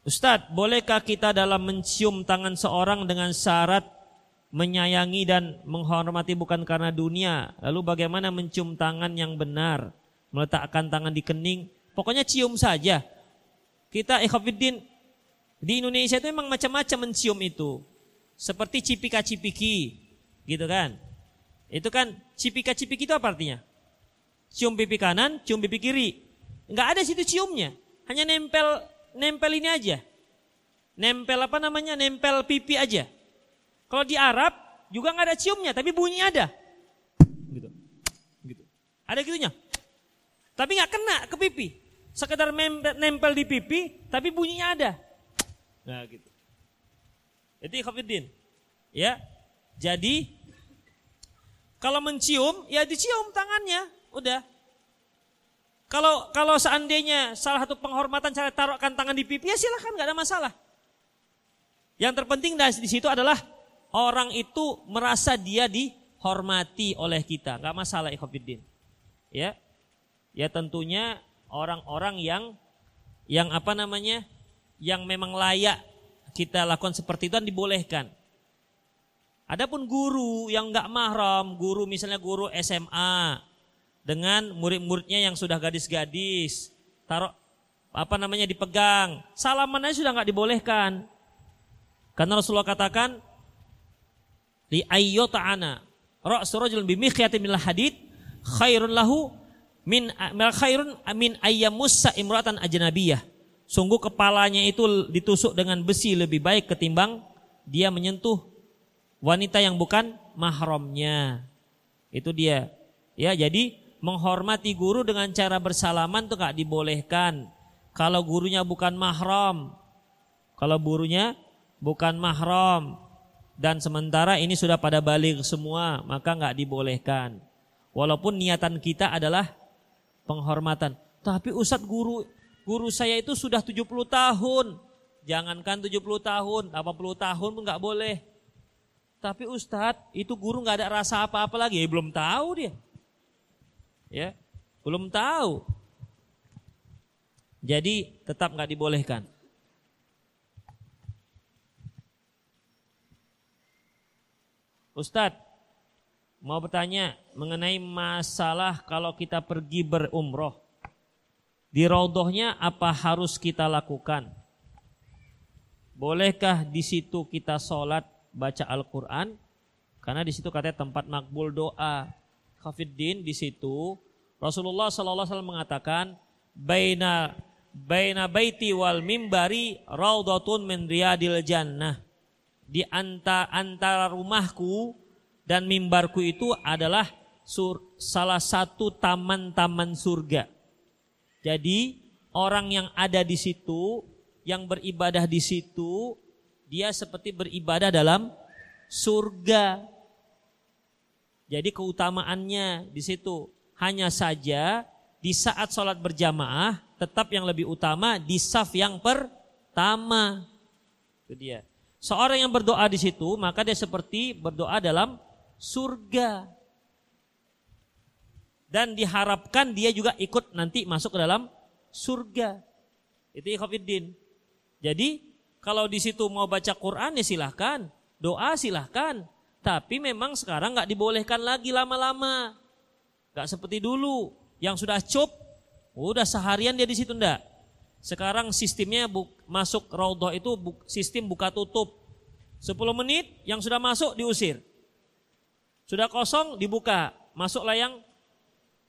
Ustadz, bolehkah kita dalam mencium tangan seorang dengan syarat menyayangi dan menghormati bukan karena dunia? Lalu bagaimana mencium tangan yang benar? Meletakkan tangan di kening? Pokoknya cium saja. Kita ikhafidin di Indonesia itu memang macam-macam mencium itu. Seperti cipika-cipiki, gitu kan? Itu kan cipika-cipiki itu apa artinya? Cium pipi kanan, cium pipi kiri. Enggak ada situ ciumnya. Hanya nempel nempel ini aja. Nempel apa namanya? Nempel pipi aja. Kalau di Arab juga nggak ada ciumnya, tapi bunyi ada. Gitu. Gitu. Ada gitunya. Tapi nggak kena ke pipi. Sekedar nempel di pipi, tapi bunyinya ada. Nah gitu. Jadi khafidin. Ya. Jadi kalau mencium, ya dicium tangannya, udah. Kalau kalau seandainya salah satu penghormatan cara taruhkan tangan di pipi ya silahkan nggak ada masalah. Yang terpenting di situ adalah orang itu merasa dia dihormati oleh kita, nggak masalah ikhwatiddin. Ya, ya tentunya orang-orang yang yang apa namanya, yang memang layak kita lakukan seperti itu dan dibolehkan. Adapun guru yang nggak mahram, guru misalnya guru SMA, dengan murid-muridnya yang sudah gadis-gadis. Taruh apa namanya dipegang. Salaman aja sudah nggak dibolehkan. Karena Rasulullah katakan li ayyota'ana ra'su rajulun bi mikhyati min hadid khairun lahu min khairun min ayyamussa imratan ajnabiyah. Sungguh kepalanya itu ditusuk dengan besi lebih baik ketimbang dia menyentuh wanita yang bukan mahramnya. Itu dia. Ya, jadi menghormati guru dengan cara bersalaman tuh gak dibolehkan. Kalau gurunya bukan mahram. Kalau gurunya bukan mahram. Dan sementara ini sudah pada balik semua, maka nggak dibolehkan. Walaupun niatan kita adalah penghormatan. Tapi Ustadz guru guru saya itu sudah 70 tahun. Jangankan 70 tahun, 80 tahun pun nggak boleh. Tapi Ustadz itu guru nggak ada rasa apa-apa lagi, ya, belum tahu dia. Ya, belum tahu. Jadi tetap nggak dibolehkan. Ustadz, mau bertanya mengenai masalah kalau kita pergi berumroh. Di raudohnya apa harus kita lakukan? Bolehkah di situ kita sholat baca Al-Quran? Karena di situ katanya tempat makbul doa. Khafiddin di situ Rasulullah wasallam mengatakan baina baina baiti wal mimbari raudhatun min riyadil jannah. Di antara, antara rumahku dan mimbarku itu adalah sur, salah satu taman-taman surga. Jadi orang yang ada di situ, yang beribadah di situ, dia seperti beribadah dalam surga. Jadi keutamaannya di situ hanya saja di saat sholat berjamaah tetap yang lebih utama di saf yang pertama. Itu dia. Seorang yang berdoa di situ maka dia seperti berdoa dalam surga. Dan diharapkan dia juga ikut nanti masuk ke dalam surga. Itu ikhwafiddin. Jadi kalau di situ mau baca Quran ya silahkan. Doa silahkan. Tapi memang sekarang nggak dibolehkan lagi lama-lama. Nggak seperti dulu. Yang sudah cup, udah seharian dia di situ ndak. Sekarang sistemnya masuk raudhah itu sistem buka tutup. 10 menit yang sudah masuk diusir. Sudah kosong dibuka. Masuklah yang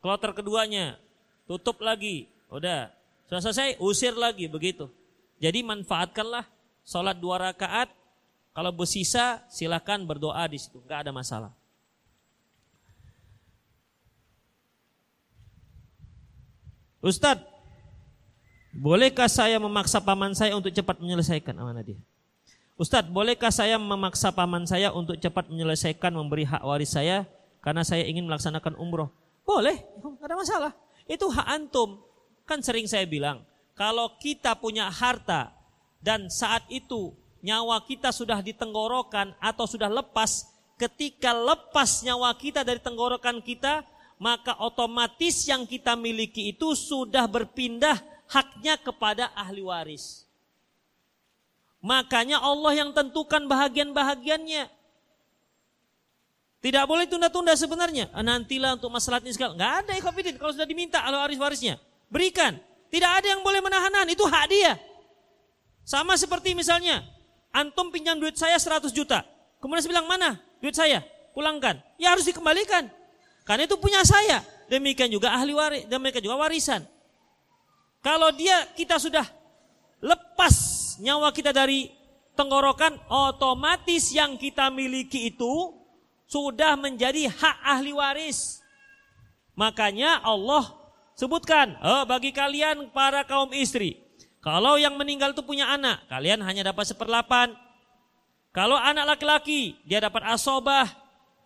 kloter keduanya. Tutup lagi. Udah. Sudah selesai usir lagi begitu. Jadi manfaatkanlah sholat dua rakaat kalau bersisa silakan berdoa di situ, nggak ada masalah. Ustadz, bolehkah saya memaksa paman saya untuk cepat menyelesaikan amanah dia? Ustadz, bolehkah saya memaksa paman saya untuk cepat menyelesaikan memberi hak waris saya karena saya ingin melaksanakan umroh? Boleh, ada masalah. Itu hak antum. Kan sering saya bilang, kalau kita punya harta dan saat itu nyawa kita sudah di tenggorokan atau sudah lepas, ketika lepas nyawa kita dari tenggorokan kita, maka otomatis yang kita miliki itu sudah berpindah haknya kepada ahli waris. Makanya Allah yang tentukan bahagian-bahagiannya. Tidak boleh tunda-tunda sebenarnya. Ah, nantilah untuk masalah ini sekali. Nggak ada ikhafidin kalau sudah diminta ahli waris-warisnya. Berikan. Tidak ada yang boleh menahanan. Itu hak dia. Sama seperti misalnya Antum pinjam duit saya 100 juta. Kemudian saya bilang, mana duit saya? Pulangkan. Ya harus dikembalikan. Karena itu punya saya. Demikian juga ahli waris, demikian juga warisan. Kalau dia kita sudah lepas nyawa kita dari tenggorokan, otomatis yang kita miliki itu sudah menjadi hak ahli waris. Makanya Allah sebutkan, oh, bagi kalian para kaum istri, kalau yang meninggal itu punya anak, kalian hanya dapat seperlapan. Kalau anak laki-laki, dia dapat asobah.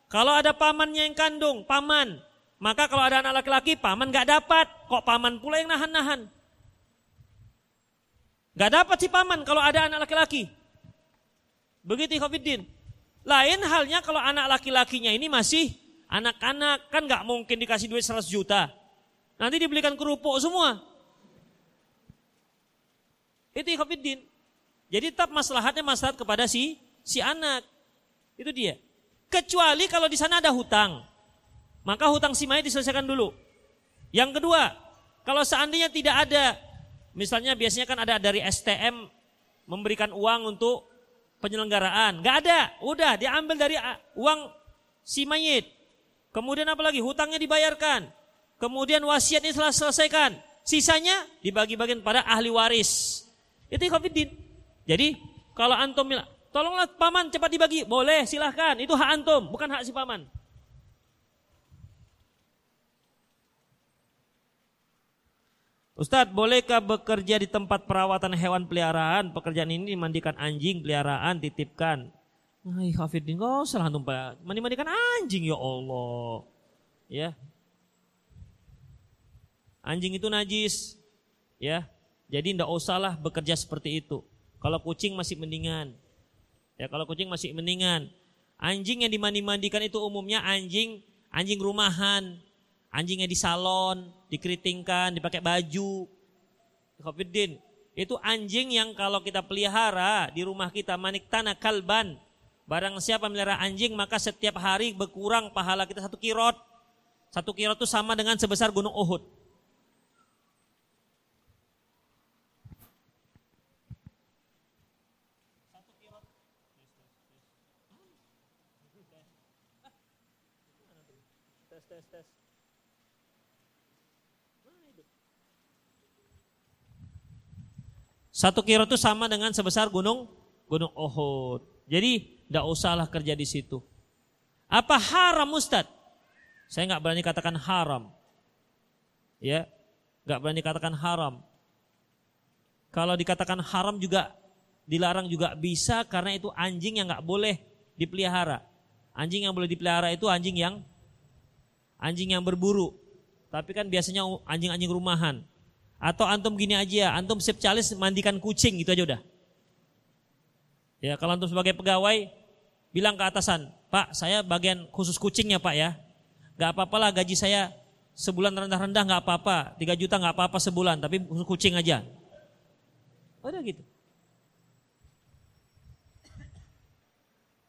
Kalau ada pamannya yang kandung, paman. Maka kalau ada anak laki-laki, paman gak dapat. Kok paman pula yang nahan-nahan? Gak dapat si paman kalau ada anak laki-laki. Begitu Khofiddin. Lain halnya kalau anak laki-lakinya ini masih anak-anak. Kan gak mungkin dikasih duit 100 juta. Nanti dibelikan kerupuk semua. Itu ikhafiddin. Jadi tetap maslahatnya maslahat kepada si si anak. Itu dia. Kecuali kalau di sana ada hutang. Maka hutang si mayat diselesaikan dulu. Yang kedua, kalau seandainya tidak ada, misalnya biasanya kan ada dari STM memberikan uang untuk penyelenggaraan. Gak ada, udah diambil dari uang si mayit. Kemudian apa lagi? Hutangnya dibayarkan. Kemudian wasiatnya selesaikan. Sisanya dibagi-bagikan pada ahli waris. Itu ikhwafiddin. Jadi kalau antum tolonglah paman cepat dibagi. Boleh, silahkan. Itu hak antum, bukan hak si paman. Ustadz, bolehkah bekerja di tempat perawatan hewan peliharaan? Pekerjaan ini dimandikan anjing peliharaan, titipkan. Hai Hafidin, kau salah antum Mandi-mandikan anjing ya Allah. Ya. Anjing itu najis. Ya. Jadi tidak usahlah bekerja seperti itu. Kalau kucing masih mendingan. Ya kalau kucing masih mendingan. Anjing yang dimandi-mandikan itu umumnya anjing anjing rumahan, anjing yang di salon, dikeritingkan, dipakai baju. Khofiddin, itu anjing yang kalau kita pelihara di rumah kita manik tanah kalban. Barang siapa melihara anjing maka setiap hari berkurang pahala kita satu kirot. Satu kirot itu sama dengan sebesar gunung Uhud. tes tes tes. Satu kilo itu sama dengan sebesar gunung gunung Uhud. Jadi tidak usahlah kerja di situ. Apa haram Ustadz? Saya nggak berani katakan haram. Ya, nggak berani katakan haram. Kalau dikatakan haram juga dilarang juga bisa karena itu anjing yang nggak boleh dipelihara. Anjing yang boleh dipelihara itu anjing yang anjing yang berburu. Tapi kan biasanya anjing-anjing rumahan. Atau antum gini aja, antum sip calis mandikan kucing gitu aja udah. Ya kalau antum sebagai pegawai bilang ke atasan, Pak saya bagian khusus kucingnya Pak ya. Gak apa-apalah gaji saya sebulan rendah-rendah gak apa-apa, 3 juta gak apa-apa sebulan, tapi khusus kucing aja. Udah gitu.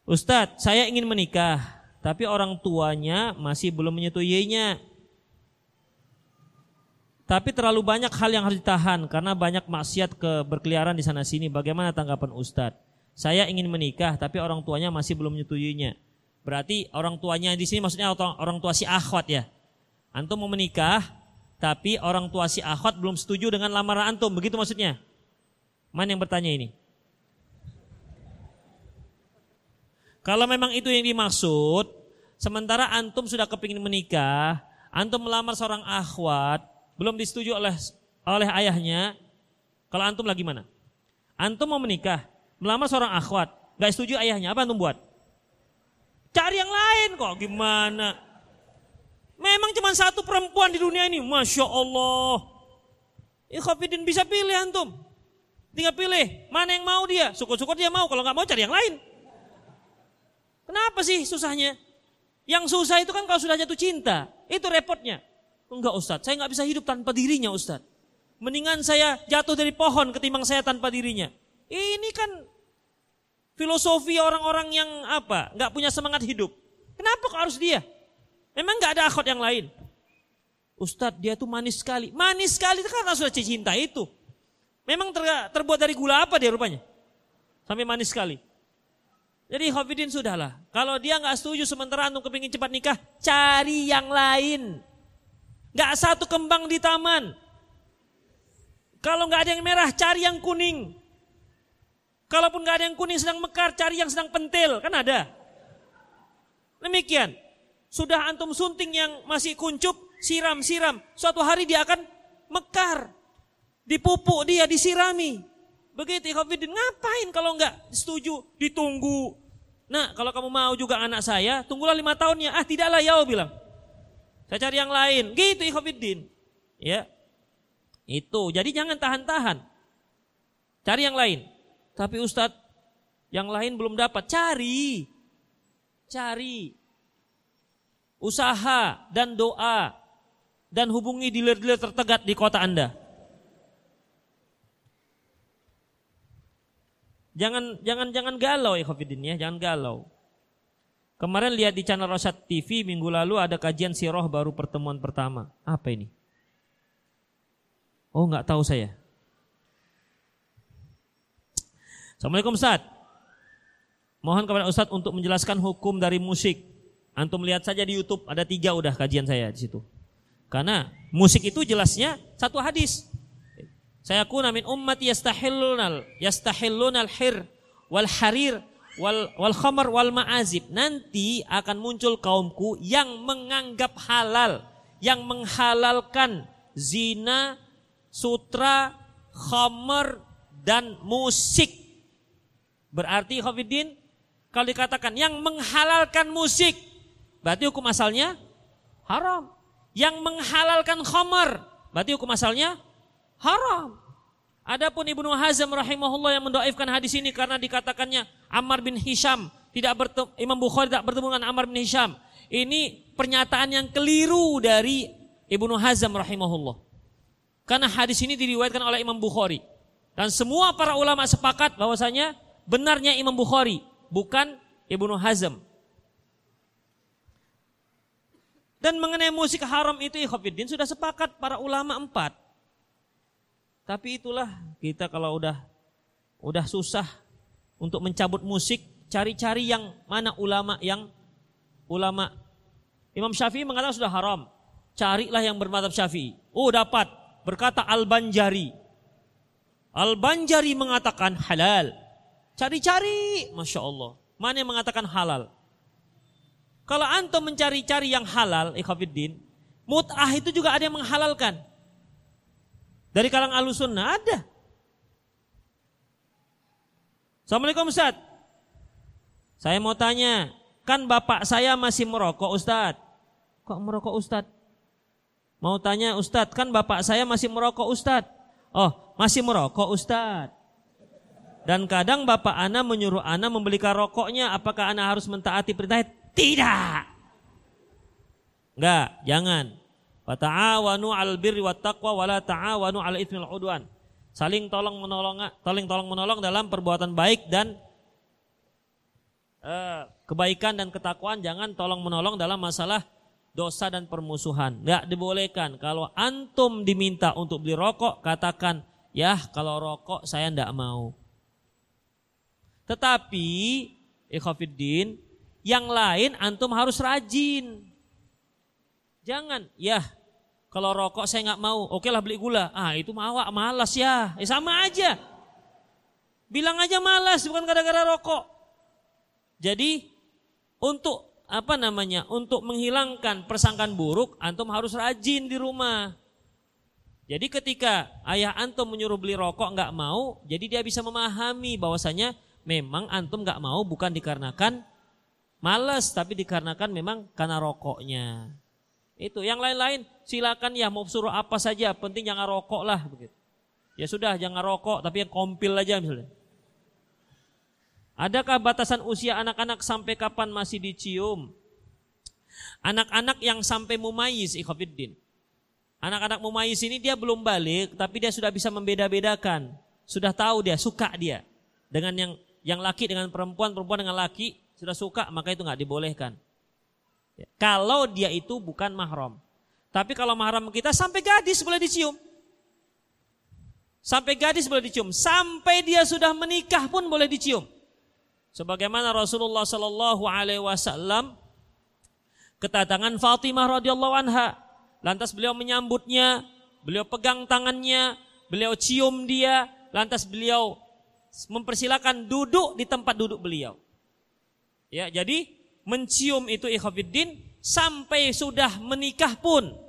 Ustadz, saya ingin menikah, tapi orang tuanya masih belum menyetujuinya. Tapi terlalu banyak hal yang harus ditahan karena banyak maksiat ke berkeliaran di sana sini. Bagaimana tanggapan Ustadz? Saya ingin menikah tapi orang tuanya masih belum menyetujuinya. Berarti orang tuanya di sini maksudnya orang tua si akhwat ya. Antum mau menikah tapi orang tua si akhwat belum setuju dengan lamaran antum. Begitu maksudnya? Mana yang bertanya ini? Kalau memang itu yang dimaksud, sementara antum sudah kepingin menikah, antum melamar seorang akhwat, belum disetujui oleh oleh ayahnya, kalau antum lagi mana? Antum mau menikah, melamar seorang akhwat, gak setuju ayahnya, apa antum buat? Cari yang lain kok, gimana? Memang cuma satu perempuan di dunia ini, masya Allah. Ikhafidin bisa pilih antum. Tinggal pilih mana yang mau dia. Syukur-syukur dia mau, kalau nggak mau cari yang lain. Kenapa sih susahnya? Yang susah itu kan kalau sudah jatuh cinta. Itu repotnya. Enggak Ustadz, saya nggak bisa hidup tanpa dirinya Ustadz. Mendingan saya jatuh dari pohon ketimbang saya tanpa dirinya. Ini kan filosofi orang-orang yang apa? Nggak punya semangat hidup. Kenapa kok harus dia? Memang nggak ada akhwat yang lain. Ustadz dia tuh manis sekali. Manis sekali itu karena sudah cinta itu. Memang ter, terbuat dari gula apa dia rupanya? Sampai manis sekali. Jadi Hafidin sudahlah. Kalau dia nggak setuju sementara antum kepingin cepat nikah, cari yang lain. Nggak satu kembang di taman. Kalau nggak ada yang merah, cari yang kuning. Kalaupun nggak ada yang kuning sedang mekar, cari yang sedang pentil, kan ada. Demikian. Sudah antum sunting yang masih kuncup, siram-siram. Suatu hari dia akan mekar. Dipupuk dia, disirami. Begitu Ikhwanuddin, ngapain kalau enggak setuju? Ditunggu. Nah kalau kamu mau juga anak saya, tunggulah lima tahunnya. Ah tidaklah ya bilang. Saya cari yang lain. Gitu Ikhwanuddin. Ya. Itu. Jadi jangan tahan-tahan. Cari yang lain. Tapi Ustadz, yang lain belum dapat. Cari. Cari. Usaha dan doa. Dan hubungi dealer-dealer tertegat di kota Anda. Jangan jangan jangan galau ya Khafidin ya, jangan galau. Kemarin lihat di channel Rosat TV minggu lalu ada kajian siroh baru pertemuan pertama. Apa ini? Oh nggak tahu saya. Assalamualaikum Ustaz. Mohon kepada Ustaz untuk menjelaskan hukum dari musik. Antum lihat saja di YouTube ada tiga udah kajian saya di situ. Karena musik itu jelasnya satu hadis. Saya kuna min ummat yastahillunal yastahillunal hir wal harir wal wal khamar wal ma'azib. Nanti akan muncul kaumku yang menganggap halal, yang menghalalkan zina, sutra, khamar dan musik. Berarti Khafidin kalau dikatakan yang menghalalkan musik, berarti hukum asalnya haram. Yang menghalalkan khamar, berarti hukum asalnya haram. Adapun Ibnu Hazm rahimahullah yang mendoaifkan hadis ini karena dikatakannya Ammar bin Hisham tidak bertemu, Imam Bukhari tidak bertemu dengan Ammar bin Hisham. Ini pernyataan yang keliru dari Ibnu Hazm rahimahullah. Karena hadis ini diriwayatkan oleh Imam Bukhari. Dan semua para ulama sepakat bahwasanya benarnya Imam Bukhari, bukan Ibnu Hazm. Dan mengenai musik haram itu Ikhwanuddin sudah sepakat para ulama empat. Tapi itulah kita kalau udah udah susah untuk mencabut musik, cari-cari yang mana ulama yang ulama Imam Syafi'i mengatakan sudah haram. Carilah yang bermadhab Syafi'i. Oh dapat. Berkata Al-Banjari. Al-Banjari mengatakan halal. Cari-cari. Masya Allah. Mana yang mengatakan halal? Kalau antum mencari-cari yang halal, ikhafiddin, mut'ah itu juga ada yang menghalalkan. Dari kalang alusunnah ada. Assalamualaikum Ustaz. Saya mau tanya, kan bapak saya masih merokok Ustaz. Kok merokok Ustadz? Mau tanya Ustadz, kan bapak saya masih merokok Ustadz. Oh, masih merokok Ustadz. Dan kadang bapak ana menyuruh ana membelikan rokoknya, apakah ana harus mentaati perintah? Tidak. Enggak, jangan. Wata'awanu 'al birri wat taqwa wa la ta'awanu 'al itsmi wal 'udwan. Saling tolong menolong, saling tolong menolong dalam perbuatan baik dan uh, kebaikan dan ketakwaan, jangan tolong menolong dalam masalah dosa dan permusuhan. Tidak dibolehkan. Kalau antum diminta untuk beli rokok, katakan, ya kalau rokok saya tidak mau. Tetapi, ikhafiddin, yang lain antum harus rajin. Jangan, ya kalau rokok saya nggak mau, oke lah beli gula. Ah itu mawak, malas ya. Eh sama aja. Bilang aja malas, bukan gara-gara rokok. Jadi untuk apa namanya untuk menghilangkan persangkaan buruk antum harus rajin di rumah jadi ketika ayah antum menyuruh beli rokok nggak mau jadi dia bisa memahami bahwasanya memang antum nggak mau bukan dikarenakan males tapi dikarenakan memang karena rokoknya itu yang lain-lain silakan ya mau suruh apa saja penting jangan rokok lah begitu ya sudah jangan rokok tapi yang kompil aja misalnya Adakah batasan usia anak-anak sampai kapan masih dicium? Anak-anak yang sampai mumayyiz ikhafiddin. Anak-anak mumayyiz ini dia belum balik tapi dia sudah bisa membeda-bedakan. Sudah tahu dia, suka dia. Dengan yang yang laki dengan perempuan, perempuan dengan laki sudah suka maka itu nggak dibolehkan. Ya. Kalau dia itu bukan mahram. Tapi kalau mahram kita sampai gadis boleh dicium. Sampai gadis boleh dicium. Sampai dia sudah menikah pun boleh dicium. Sebagaimana Rasulullah Shallallahu Alaihi Wasallam kedatangan Fatimah radhiyallahu anha, lantas beliau menyambutnya, beliau pegang tangannya, beliau cium dia, lantas beliau mempersilahkan duduk di tempat duduk beliau. Ya, jadi mencium itu ikhafidin sampai sudah menikah pun.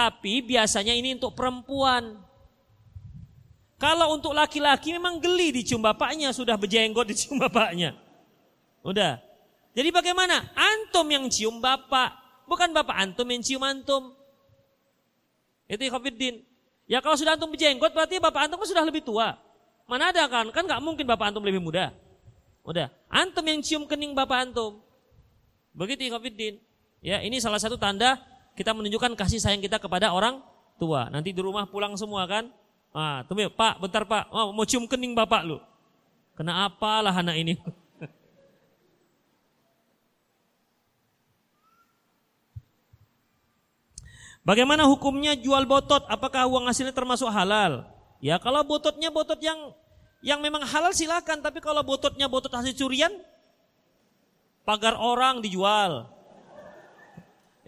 Tapi biasanya ini untuk perempuan. Kalau untuk laki-laki memang geli dicium bapaknya, sudah berjenggot dicium bapaknya. Udah. Jadi bagaimana? Antum yang cium bapak, bukan bapak antum yang cium antum. Itu Khofiddin. Ya kalau sudah antum berjenggot berarti bapak antum kan sudah lebih tua. Mana ada kan? Kan nggak mungkin bapak antum lebih muda. Udah. Antum yang cium kening bapak antum. Begitu Khofiddin. Ya ini salah satu tanda kita menunjukkan kasih sayang kita kepada orang tua. Nanti di rumah pulang semua kan, Ah, tunggu, Pak, bentar Pak. Oh, mau cium kening Bapak lu. Kena apalah anak ini? Bagaimana hukumnya jual botot? Apakah uang hasilnya termasuk halal? Ya kalau bototnya botot yang yang memang halal silakan, tapi kalau bototnya botot hasil curian, pagar orang dijual.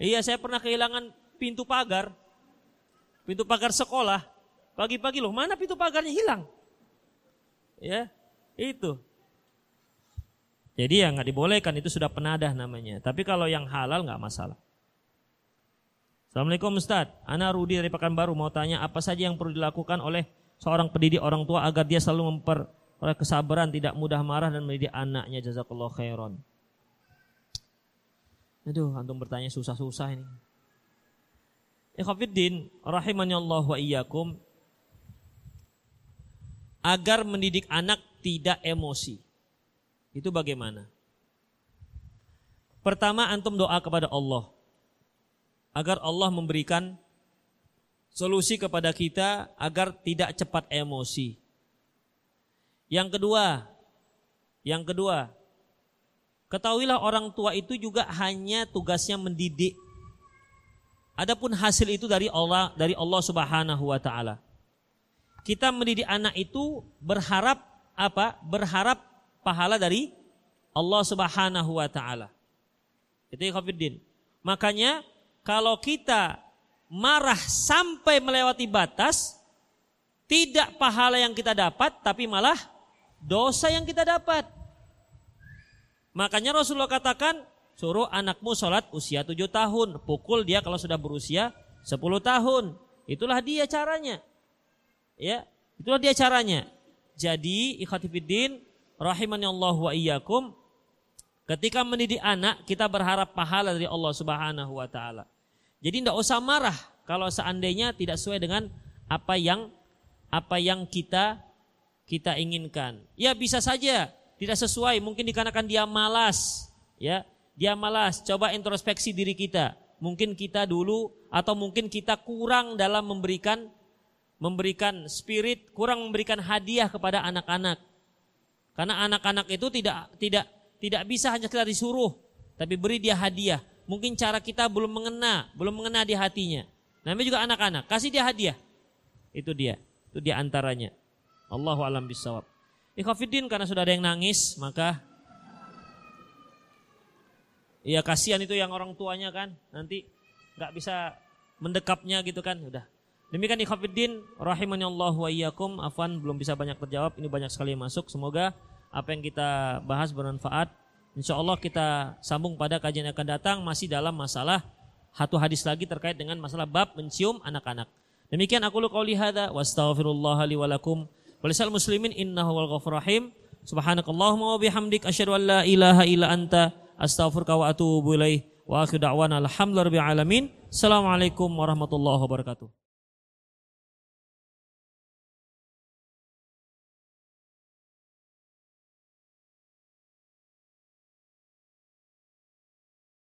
Iya, saya pernah kehilangan pintu pagar, pintu pagar sekolah. Pagi-pagi loh, mana pintu pagarnya hilang? Ya, itu. Jadi ya nggak dibolehkan itu sudah penadah namanya. Tapi kalau yang halal nggak masalah. Assalamualaikum Ustaz. Ana Rudi dari Pekanbaru mau tanya apa saja yang perlu dilakukan oleh seorang pendidik orang tua agar dia selalu memperoleh kesabaran, tidak mudah marah dan mendidik anaknya. Jazakallah khairan. Aduh, antum bertanya susah-susah ini. Ikhwafiddin, rahimani Allah wa iyyakum agar mendidik anak tidak emosi. Itu bagaimana? Pertama antum doa kepada Allah agar Allah memberikan solusi kepada kita agar tidak cepat emosi. Yang kedua, yang kedua, ketahuilah orang tua itu juga hanya tugasnya mendidik. Adapun hasil itu dari Allah dari Allah Subhanahu wa taala kita mendidik anak itu berharap apa? Berharap pahala dari Allah Subhanahu wa taala. Itu Khafiddin. Makanya kalau kita marah sampai melewati batas, tidak pahala yang kita dapat, tapi malah dosa yang kita dapat. Makanya Rasulullah katakan, suruh anakmu sholat usia tujuh tahun. Pukul dia kalau sudah berusia sepuluh tahun. Itulah dia caranya. Ya, itulah dia caranya. Jadi ikhatifiddin rahimani Allah wa iyyakum ketika mendidik anak kita berharap pahala dari Allah Subhanahu wa taala. Jadi tidak usah marah kalau seandainya tidak sesuai dengan apa yang apa yang kita kita inginkan. Ya bisa saja tidak sesuai, mungkin dikarenakan dia malas, ya. Dia malas, coba introspeksi diri kita. Mungkin kita dulu atau mungkin kita kurang dalam memberikan memberikan spirit, kurang memberikan hadiah kepada anak-anak. Karena anak-anak itu tidak tidak tidak bisa hanya kita disuruh, tapi beri dia hadiah. Mungkin cara kita belum mengena, belum mengena di hatinya. Namanya juga anak-anak, kasih dia hadiah. Itu dia, itu dia antaranya. Allahu alam bisawab. Ikhafidin karena sudah ada yang nangis, maka Iya kasihan itu yang orang tuanya kan. Nanti nggak bisa mendekapnya gitu kan udah. Demikian ikhafidin rahimani Allah wa iyyakum. Afan belum bisa banyak terjawab ini banyak sekali yang masuk. Semoga apa yang kita bahas bermanfaat. Insya Allah kita sambung pada kajian yang akan datang. Masih dalam masalah satu hadis lagi terkait dengan masalah bab mencium anak-anak. Demikian aku lu qauli hadza wa astaghfirullah li wa Walisal muslimin innahu wal rahim. Subhanakallahumma wa bihamdik asyhadu an la ilaha illa anta astaghfiruka wa atubu ilaih. Wa akhiru da'wana alhamdulillahi alamin. Assalamualaikum warahmatullahi wabarakatuh.